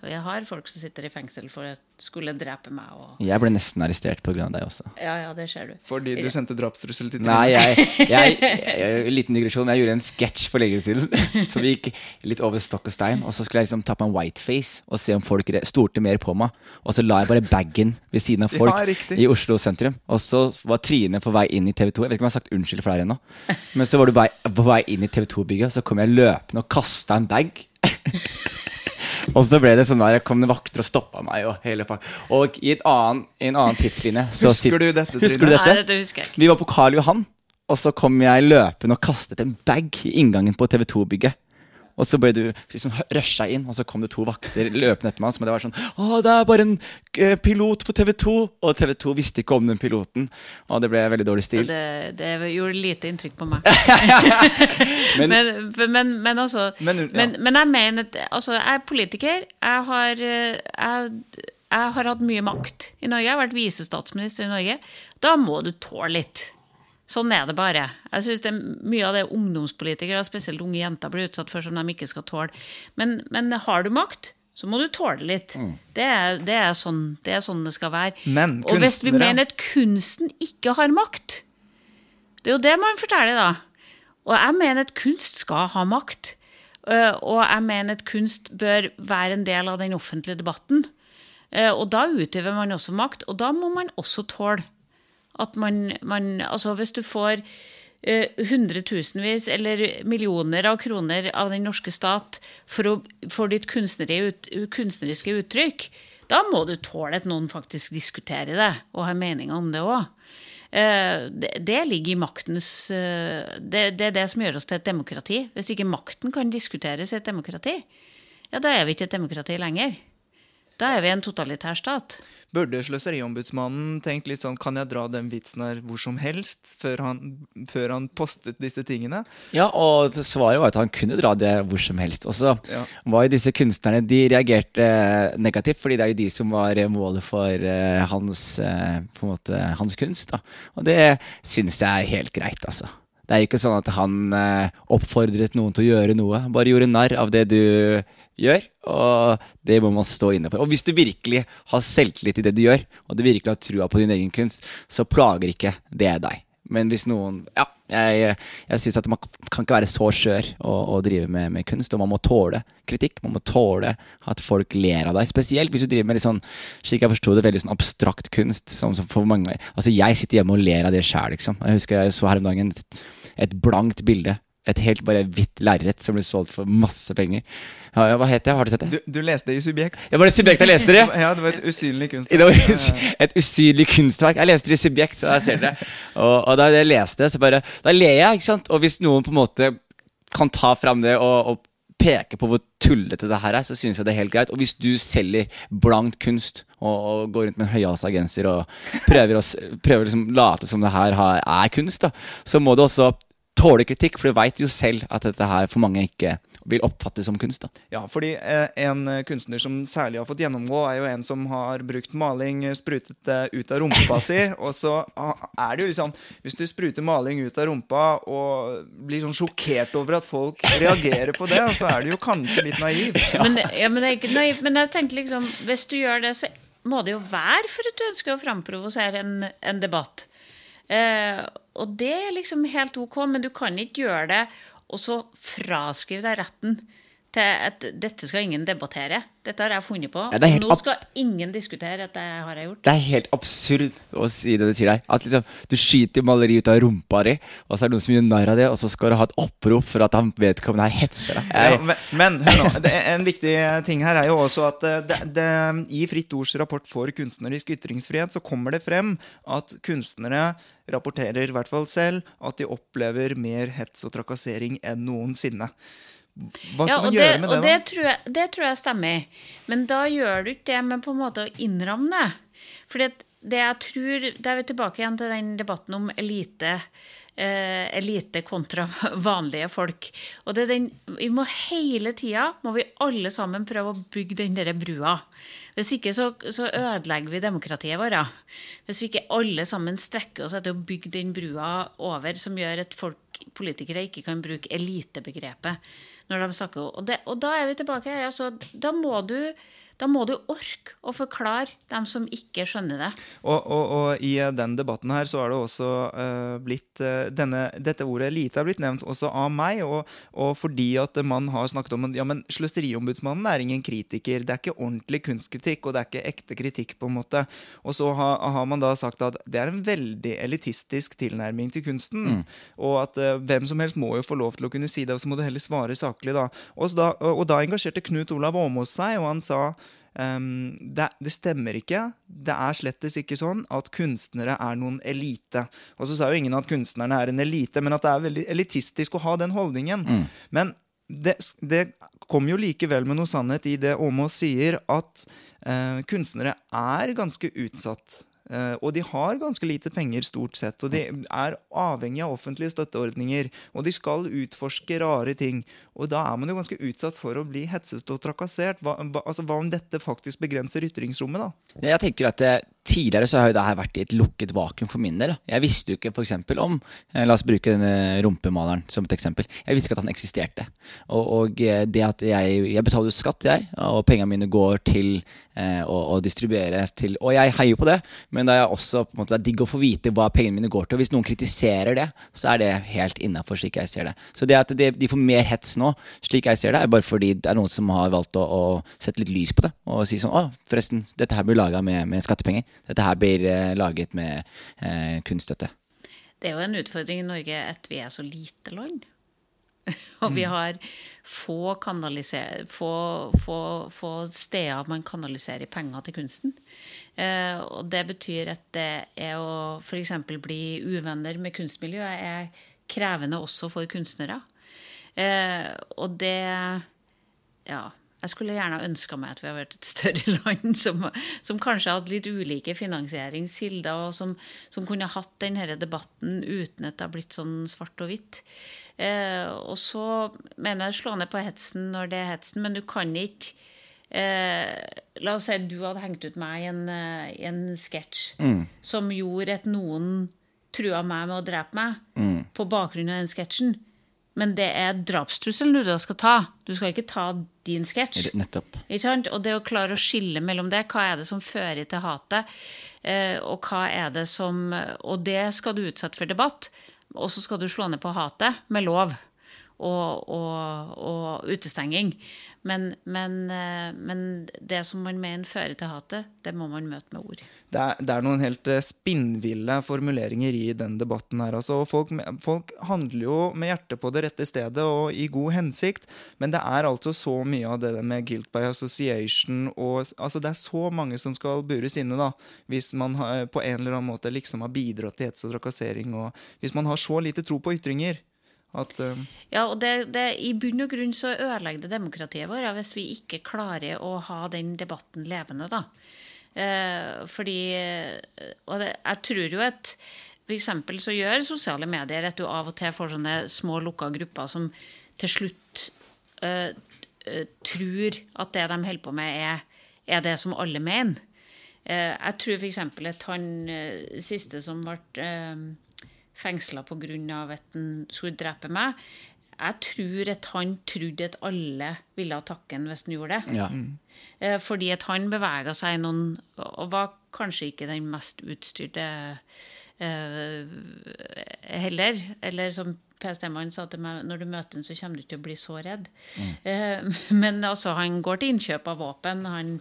Og jeg har folk som sitter i fengsel for å skulle drepe meg. Og... Jeg ble nesten arrestert pga. deg også. Ja, ja, det ser du. Fordi du sendte drapstrussel til Nei, jeg, jeg, *laughs* jeg, liten digresjon. Jeg gjorde en sketsj for lenge siden *laughs* som gikk litt over stokk og stein. Og så skulle jeg liksom ta på en whiteface og se om folk stolte mer på meg. Og så la jeg bare bagen ved siden av folk ja, i Oslo sentrum. Og så var Trine på vei inn i TV 2. Jeg vet ikke om jeg har sagt unnskyld for det her ennå. Men så var du på vei inn i TV 2-bygget, og så kom jeg løpende og kasta en bag. *laughs* Og så ble det sånn der, kom det vakter og stoppa meg. Og, hele og i, annen, i, en annen tidslinje Husker du dette? Husker du dette? Nei, dette husker jeg. ikke. Vi var på Karl Johan, og så kom jeg løpende og kastet en bag i inngangen på TV 2-bygget. Og så ble du liksom rusha inn, og så kom det to vakter løpende etter meg. Som det var sånn Å, det er bare en eh, pilot for TV2! Og TV2 visste ikke om den piloten. Og det ble veldig dårlig stil. Det, det gjorde lite inntrykk på meg. *laughs* Men- men, men, men altså Men, ja. men, men jeg mener at altså, jeg er politiker. Jeg har, eh, jeg, jeg har hatt mye makt i Norge. Jeg har vært visestatsminister i Norge. Da må du tåle litt. Sånn er det bare. Jeg synes det er Mye av det ungdomspolitikere, spesielt unge jenter, blir utsatt for som de ikke skal tåle. Men, men har du makt, så må du tåle litt. Det, er, det, er sånn, det er sånn det skal være. Men Og hvis vi mener at kunsten ikke har makt, det er jo det man forteller, da. Og jeg mener at kunst skal ha makt. Eh, Og jeg mener at kunst bør være en del av den offentlige debatten. Eh, Og da utøver man også makt, og da må man også tåle at man, man Altså, hvis du får eh, hundretusenvis eller millioner av kroner av den norske stat for, å, for ditt ut, kunstneriske uttrykk, da må du tåle at noen faktisk diskuterer det og har meninger om det òg. Det, det ligger i maktens eh, det, det er det som gjør oss til et demokrati. Hvis ikke makten kan diskuteres i et demokrati, ja, da er vi ikke et demokrati lenger. Da er vi en totalitær stat. Burde Sløseriombudsmannen tenkt litt sånn Kan jeg dra den vitsen her hvor som helst, før han, før han postet disse tingene? Ja, og svaret var at han kunne dra det hvor som helst. Og så Ja. var jo disse kunstnerne De reagerte eh, negativt, fordi det er jo de som var eh, målet for eh, hans, på en måte, hans kunst. da. Og det syns jeg er helt greit, altså. Det er jo ikke sånn at han oppfordret noen til å gjøre noe. Bare gjorde narr av det du gjør, og det må man stå inne for. Og hvis du virkelig har selvtillit i det du gjør, og du virkelig har trua på din egen kunst, så plager ikke det deg. Men hvis noen Ja, jeg, jeg syns at man kan ikke være så skjør å, å drive med, med kunst. Og man må tåle kritikk. Man må tåle at folk ler av deg. Spesielt hvis du driver med litt sånn, slik jeg forsto det, veldig sånn abstrakt kunst. Som, som for mange Altså, jeg sitter hjemme og ler av det sjæl, liksom. Jeg husker jeg så her om dagen et, et blankt bilde. Et helt bare hvitt lerret som ble solgt for masse penger. Ja, ja, hva het det? Har du sett det? Du, du leste det i Subjekt? Det var det Subjekt jeg leste det! *laughs* Ja, det var et usynlig kunstverk. Det var et usynlig kunstverk. Jeg leste det i Subjekt, så der ser dere. Og, og da jeg leste, det, så bare Da ler jeg, ikke sant? Og hvis noen på en måte kan ta fram det og, og peke på hvor tullete det her er, så synes jeg det er helt greit. Og hvis du selger blankt kunst og, og går rundt med høyhalsa genser og prøver å prøver liksom late som det her er kunst, da, så må du også tåle kritikk, for du veit jo selv at dette her for mange ikke vil oppfattes som kunst. da. Ja, fordi eh, en eh, kunstner som særlig har fått gjennomgå, er jo en som har brukt maling eh, sprutet det ut av rumpa si. *laughs* Og så er det jo liksom Hvis du spruter maling ut av rumpa og blir sånn sjokkert over at folk reagerer på det, så er du jo kanskje litt naiv. *laughs* Men, ja, men, det er ikke naiv. men jeg tenker liksom Hvis du gjør det, så må det jo være for at du ønsker å framprovosere en, en debatt. Eh, og det er liksom helt ok, men du kan ikke gjøre det og så fraskrive deg retten til at dette skal ingen debattere. Dette har jeg funnet på. Ja, nå skal ingen diskutere at det har jeg gjort. Det er helt absurd å si det du sier der. At liksom, Du skyter maleri ut av rumpa di, og så er det noen som gjør narr av det, og så skal du ha et opprop for at han vedkommende her hetser deg. Ja, men, men hør nå, det, er- en viktig ting her er jo også at eh, det, det, i Fritt Ords rapport for kunstnerisk ytringsfrihet så kommer det frem at kunstnere rapporterer, i hvert fall selv, at de opplever mer hets og trakassering enn noensinne. Hva skal Ja, man gjøre gjøre med det, da? det tror, jeg, det tror jeg stemmer. Men da gjør du ikke det med på en måte å innramme det. For det jeg tror Da er vi tilbake igjen til den debatten om elite. Eh, elite kontra *laughs* vanlige folk. Og det er den, vi må hele tida må vi alle sammen prøve å bygge den der brua. Hvis ikke så, så ødelegger vi demokratiet vårt. Hvis vi ikke alle sammen strekker oss etter å bygge den brua over som gjør at folk, politikere ikke kan bruke elitebegrepet når de snakker. Og, det, og da er vi tilbake her. Altså, da, må du, da må du orke å forklare dem som ikke skjønner det. Og, og, og i den debatten her så er det også uh, blitt uh, denne, Dette ordet lite er blitt nevnt også av meg, og, og fordi at man har snakket om at ja, men Sløseriombudsmannen er ingen kritiker. Det er ikke ordentlig kunstkritikk, og det er ikke ekte kritikk, på en måte. Og så har, har man da sagt at det er en veldig elitistisk tilnærming til kunsten, og at uh, hvem som helst må jo få lov til å kunne si det, og så må du heller svare saklig, da. Og, så da, og da engasjerte Knut Olav Åmås seg, og han sa Ehm, det, det stemmer ikke. Det er slettes ikke sånn at kunstnere er noen elite. Og så sa jo ingen at kunstnerne er en elite, men at det er veldig elitistisk å ha den holdningen. Men det, det kommer jo likevel med noe sannhet i det Åmås sier, at uh, kunstnere er ganske utsatt. Eh, og de har ganske lite penger, stort sett. Og de er avhengig av offentlige støtteordninger. Og de skal utforske rare ting. Og da er man jo ganske utsatt for å bli hetset og trakassert. Hva, altså, hva om dette faktisk begrenser ytringsrommet, da? Jeg tenker at det, Tidligere så har jo det her vært i et lukket vakuum for min del. Jeg visste jo ikke f.eks. om eh, La oss bruke denne rumpemaleren som et eksempel. Jeg visste ikke at han eksisterte. Og, og eh, det at jeg, jeg betaler jo skatt, jeg, og pengene mine går til eh, å, å, distribuere til Og jeg heier på det, men det er også på en måte, det er digg å få vite hva pengene mine går til. Og hvis noen kritiserer det, så er det helt innafor, slik jeg ser det. Så det at de, de får mer hets nå, slik jeg ser det, er bare fordi det er noen som har valgt å, å sette litt lys på det. Og si sånn Å, forresten, dette her blir laga med, med skattepenger dette her blir eh, laget med eh, kunststøtte. Det er jo en utfordring i Norge at vi er så lite land. *laughs* og vi mm. har få, få, få, få, steder man kanaliserer penger til kunsten. Eh, og det betyr at det er å f.eks. bli uvenner med kunstmiljøet er krevende også for kunstnere. Eh, og det Ja jeg skulle gjerne ønska meg at vi hadde vært et større *laughs* land som, som kanskje hadde litt ulike finansieringskilder, og som, som kunne hatt denne debatten uten at det har blitt sånn svart og hvitt. Eh, og så mener jeg slå ned på hetsen når det er hetsen, men du kan ikke eh, La oss si du hadde hengt ut meg i en, eh, en sketsj mm. som gjorde at noen trua meg med å drepe meg mm. på bakgrunn av den sketsjen. Men det er drapstrusselen du da skal ta. Du skal ikke ta din sketsj. Nettopp. Og det å klare å skille mellom det, hva er det som fører til hatet, eh, og hva er det som Og det skal du utsette for debatt, og så skal du slå ned på hatet med lov og, og, og utestenging. Men, men, eh, men, det som man mener fører til hatet, det må man møte med ord. Det er, det er noen helt eh, spinnville formuleringer i den debatten her. Altså, folk, folk, handler jo med hjertet på det rette stedet og i god hensikt, men det er altså så mye av det med guilt by association og altså Det er så mange som skal bures inne, da, hvis man har, på en eller annen måte liksom har bidratt til hets og trakassering, og hvis man har så lite tro på ytringer. At, uh... Ja, og det, det, I bunn og grunn så ødelegger det demokratiet vårt hvis vi ikke klarer å ha den debatten levende. da. Eh, fordi Og det, jeg tror jo at f.eks. så gjør sosiale medier at du av og til får sånne små lukka grupper som til slutt eh, eh tror at det de holder på med, er, er det som alle mener. Eh, jeg tror f.eks. at han eh, siste som ble fengsla pga. at han skulle drepe meg. Jeg tror at han trodde at alle ville takke ham hvis han gjorde det. Ja. Mm. Fordi at han bevega seg noen Og var kanskje ikke den mest utstyrte heller. Eller som PST-mannen sa til meg når du møter ham, så kommer du ikke til å bli så redd. Mm. Eh, *laughs* men altså, han går til innkjøp av våpen, han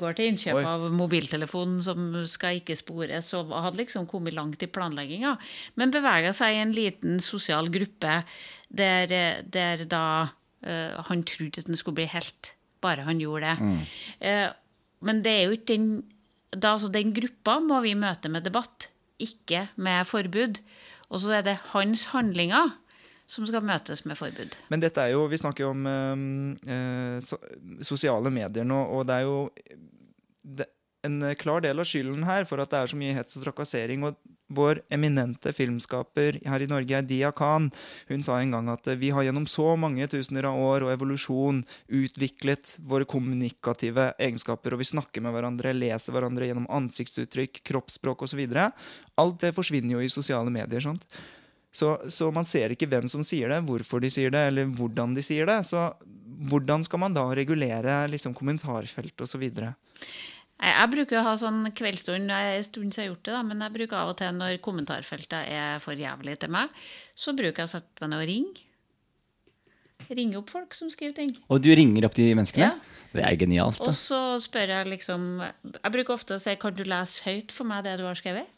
går til innkjøp Oi. av mobiltelefonen som skal ikke spores, og hadde liksom kommet langt i planlegginga. Men bevega seg i en liten sosial gruppe der, der da uh, han trodde at han skulle bli helt, bare han gjorde det. Mm. Uh, men det er jo ikke den da, altså, Den gruppa må vi møte med debatt, ikke med forbud. Og så er det hans handlinger som skal møtes med forbud. Men dette er jo Vi snakker jo om øh, so, sosiale medier nå, og det er jo det, en klar del av skylden her for at det er så mye hets og trakassering. og vår eminente filmskaper her i Norge, Dia Khan, hun sa en gang at vi har gjennom så mange tusener av år og evolusjon utviklet våre kommunikative egenskaper, og vi snakker med hverandre, leser hverandre gjennom ansiktsuttrykk, kroppsspråk osv. Alt det forsvinner jo i sosiale medier. sant? Så, så, man ser ikke hvem som sier det, hvorfor de sier det, eller hvordan de sier det. Så hvordan skal man da regulere liksom, kommentarfelt osv.? Jeg bruker å ha sånn kveldsstund, en stund siden jeg har gjort det, da, men jeg bruker av og til når kommentarfeltet er for jævlig til meg, så bruker jeg å sette meg ned og ringe. Ringe opp folk som skriver ting. Og du ringer opp de menneskene? Ja. Det er genialt. da. Og så spør jeg liksom Jeg bruker ofte å si kan du lese høyt for meg det du har skrevet?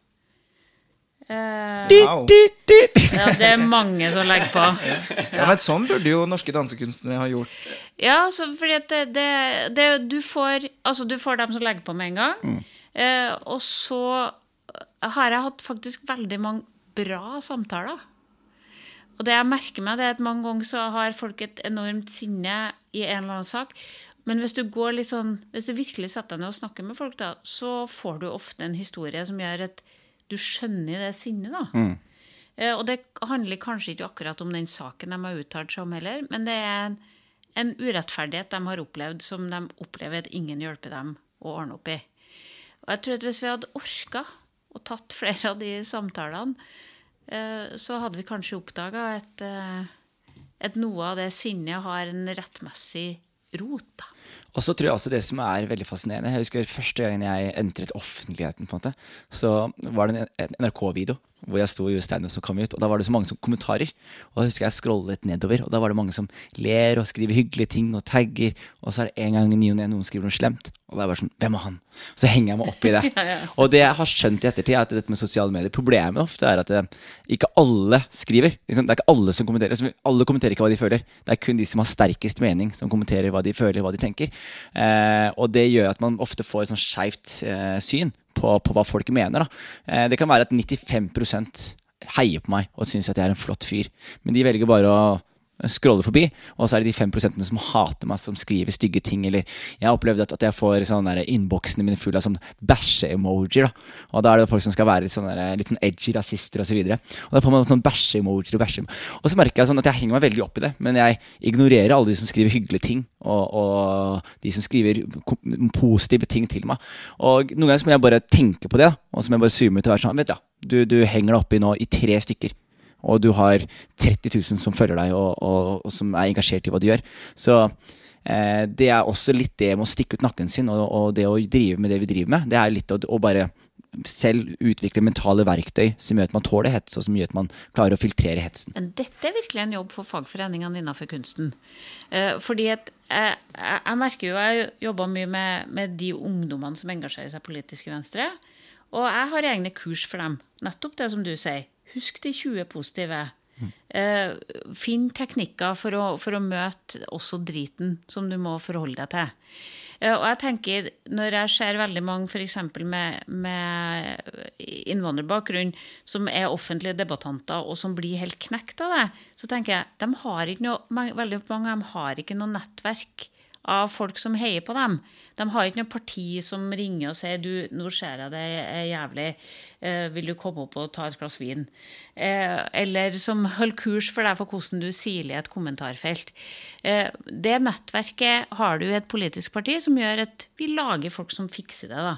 Uh, wow. ja, det er mange som legger på. *laughs* Ja, men Sånn burde jo norske dansekunstnere ha gjort. Ja, så fordi at det, det, det, du, får, altså, du får dem som legger på med en gang. Mm. Uh, og så har jeg hatt faktisk veldig mange bra samtaler. og det jeg merker meg, det er at mange ganger så har folk et enormt sinne i en eller annen sak. Men hvis du går litt sånn, hvis du virkelig setter deg ned og snakker med folk, da, så får du ofte en historie som gjør at du skjønner det sinnet. da. Mm. og det handler kanskje ikke akkurat om den saken de har uttalt seg om heller, men det er en, en urettferdighet de har opplevd, som de opplever at ingen hjelper dem å ordne opp i. Og jeg tror at hvis vi hadde orka og tatt flere av de samtalene, eh, så hadde vi kanskje oppdaga at, eh, at noe av det sinnet har en rettmessig rot. da. Og så tror jeg også det som er veldig fascinerende Jeg husker første gangen jeg entret offentligheten, på en måte, så var det en NRK-video hvor jeg sto og gjorde standup som kom ut, og da var det så mange som kommentarer. Og da husker jeg scrollet nedover, og da var det mange som ler og skriver hyggelige ting og tagger, og så er det en gang i ny og ne noen skriver noe slemt, og da er jeg bare sånn Hvem er han? Så henger jeg meg opp i det. *laughs* Og det jeg har skjønt i ettertid, er at dette med sosiale medier Problemet ofte er at det, ikke alle skriver. Liksom, det er ikke alle som kommenterer. Alle kommenterer ikke hva de føler. Det er kun de som har sterkest mening, som kommenterer hva de føler, hva de tenker. Eh, og det gjør at man ofte får et sånn skeivt eh, syn på, på hva folk mener. Da. Eh, det kan være at 95% heier på meg og syns at jeg er en flott fyr, men de velger bare å scrolle forbi, og så er det de 5% som hater meg, som skriver stygge ting. Eller jeg har opplevd at, at jeg får sånn innboksene mine fulle av sånn bæsje-emojier. da. Og da er det folk som skal være litt sånn, der, litt sånn edgy rasister osv. Og, så og da får man sånn bæsje-emojier og bæsje Og så merker jeg sånn at jeg henger meg veldig opp i det, men jeg ignorerer alle de som skriver hyggelige ting, og, og de som skriver positive ting til meg. Og noen ganger så må jeg bare tenke på det, da, og så må jeg bare zoome ut og være sånn Vet du, du, henger deg oppi nå i tre stykker og du har 30 000 som følger deg, og, og, og som er engasjert i hva du gjør. Så eh, det er også litt det med å stikke ut nakken sin, og, og det å drive med det vi driver med. Det er litt å, å bare selv utvikle mentale verktøy som gjør at man tåler hets, og som gjør at man klarer å filtrere hetsen. Dette er virkelig en jobb for fagforeningene innenfor kunsten. Eh, fordi at jeg, jeg, jeg merker jo Jeg jobber mye med, med de ungdommene som engasjerer seg politisk i Venstre. Og jeg har egne kurs for dem. Nettopp det som du sier. Husk de 20 positive. Eh, finn teknikker for å, for å møte også driten som du må forholde deg til. Eh, og jeg tenker, Når jeg ser veldig mange f.eks. Med, med innvandrerbakgrunn som er offentlige debattanter, og som blir helt knekt av det, så tenker jeg de har ikke noe, veldig mange av dem har ikke noe nettverk av folk som heier på dem. De har ikke noe parti som ringer og sier du, nå ser jeg det er jævlig, vil du komme opp og ta et glass vin? Eh, eller som holder kurs for deg for hvordan du siler i et kommentarfelt. Eh, det nettverket har du i et politisk parti som gjør at vi lager folk som fikser det. da.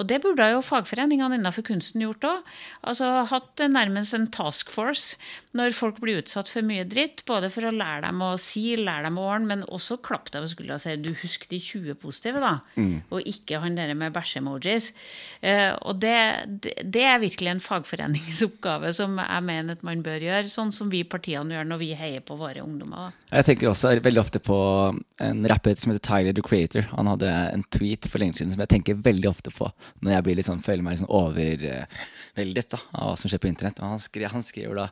Og det burde jo fagforeningene innenfor kunsten gjort òg. Altså hatt nærmest en task force når folk blir utsatt for mye dritt, både for å lære dem å si, lære dem å ordne, men også klappe deg på skuldra og si du husk de 20 positive, da. Og ikke han der med bæsje-emojis. Eh, og det, det, det er virkelig en fagforeningsoppgave som jeg mener at man bør gjøre, sånn som vi partiene gjør når vi heier på våre ungdommer. Jeg tenker også veldig ofte på en rapper som heter Tyler the Creator. Han hadde en tweet for lenge siden som jeg tenker veldig ofte på når jeg sånn, føler meg sånn overveldet da, av hva som skjer på internett. Og han, skrev, han skriver da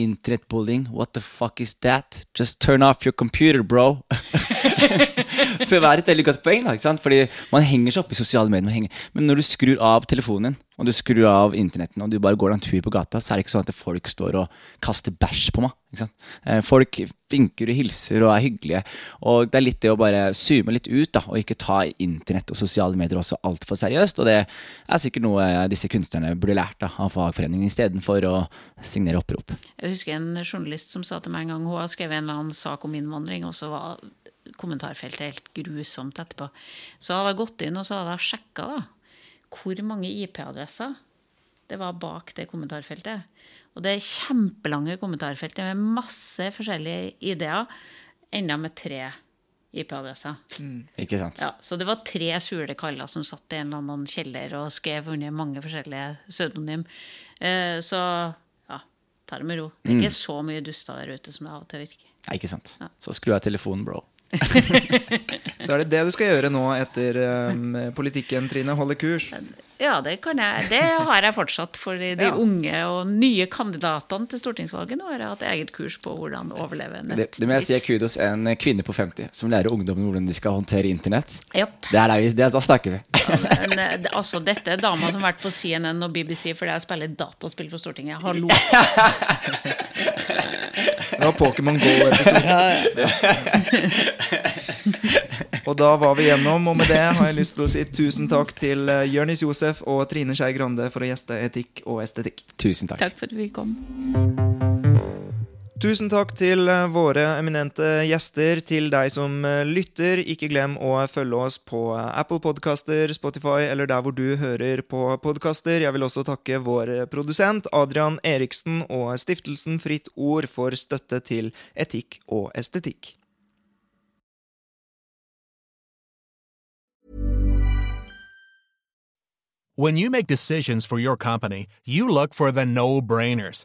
Internettbullying, what the fuck is that? Just turn off your computer, bro. *laughs* *laughs* så det er et veldig godt poeng, da, ikke sant? Fordi man henger seg opp i sosiale medier. Men når du skrur av telefonen din, og du skrur av internetten, og du bare går en tur på gata, så er det ikke sånn at folk står og kaster bæsj på meg. Ikke sant? Eh, Folk vinker og hilser og er hyggelige. Og det er litt det å bare zoome litt ut, da, og ikke ta internett og sosiale medier også altfor seriøst. Og det er sikkert noe disse kunstnerne burde lært da, av fagforeningen, istedenfor å signere opprop. Jeg husker en journalist som sa til meg en gang hun har skrevet en eller annen sak om innvandring, og så var kommentarfeltet helt grusomt etterpå. Så hadde jeg gått inn og så hadde jeg sjekka da, hvor mange IP-adresser det var bak det kommentarfeltet. Og det er kjempelange kommentarfeltet med masse forskjellige ideer, enda med tre IP-adresser. Ikke sant? Ja, så det var tre sule kaller som satt i en eller annen kjeller og skrev under mange forskjellige pseudonym. Eh, så ja, ta det med ro. Det er ikke så mye duster der ute som det av og til virker. Nei, ikke sant. Ja. Så skru av telefonen, bro. *laughs* Så er det det du skal gjøre nå etter um, politikken, Trine. Holde kurs. Ja, det kan jeg. Det har jeg fortsatt for de *laughs* Ja. unge og nye kandidatene til stortingsvalget. Nå har jeg hatt eget kurs på hvordan overleve Det, nett. det må jeg si er kudos en kvinne på 50 som lærer ungdommen hvordan de skal håndtere internett. Yep. Det er der vi, det, da snakker vi. Men, eh, det- altså, dette er dama som har vært på CNN og BBC fordi jeg spiller dataspill på Stortinget. Hallo. *laughs* Det var Pokémon Go-episoden. *laughs* Og da var vi gjennom, og med det har jeg lyst til å si tusen takk til eh, Jørnis Josef og Trine Skei Grande for å gjeste Etikk og estetikk. Tusen takk. Takk for at vi kom. Tusen takk til eh, våre eminente gjester, til deg som eh, lytter. Ikke glem å følge oss på eh, Apple Podcaster, Spotify eller der hvor du hører på podkaster. Jeg vil også takke vår produsent Adrian Eriksen og stiftelsen Fritt Ord for støtte til etikk og estetikk. When you make decisions for your company, you look for the no brainers.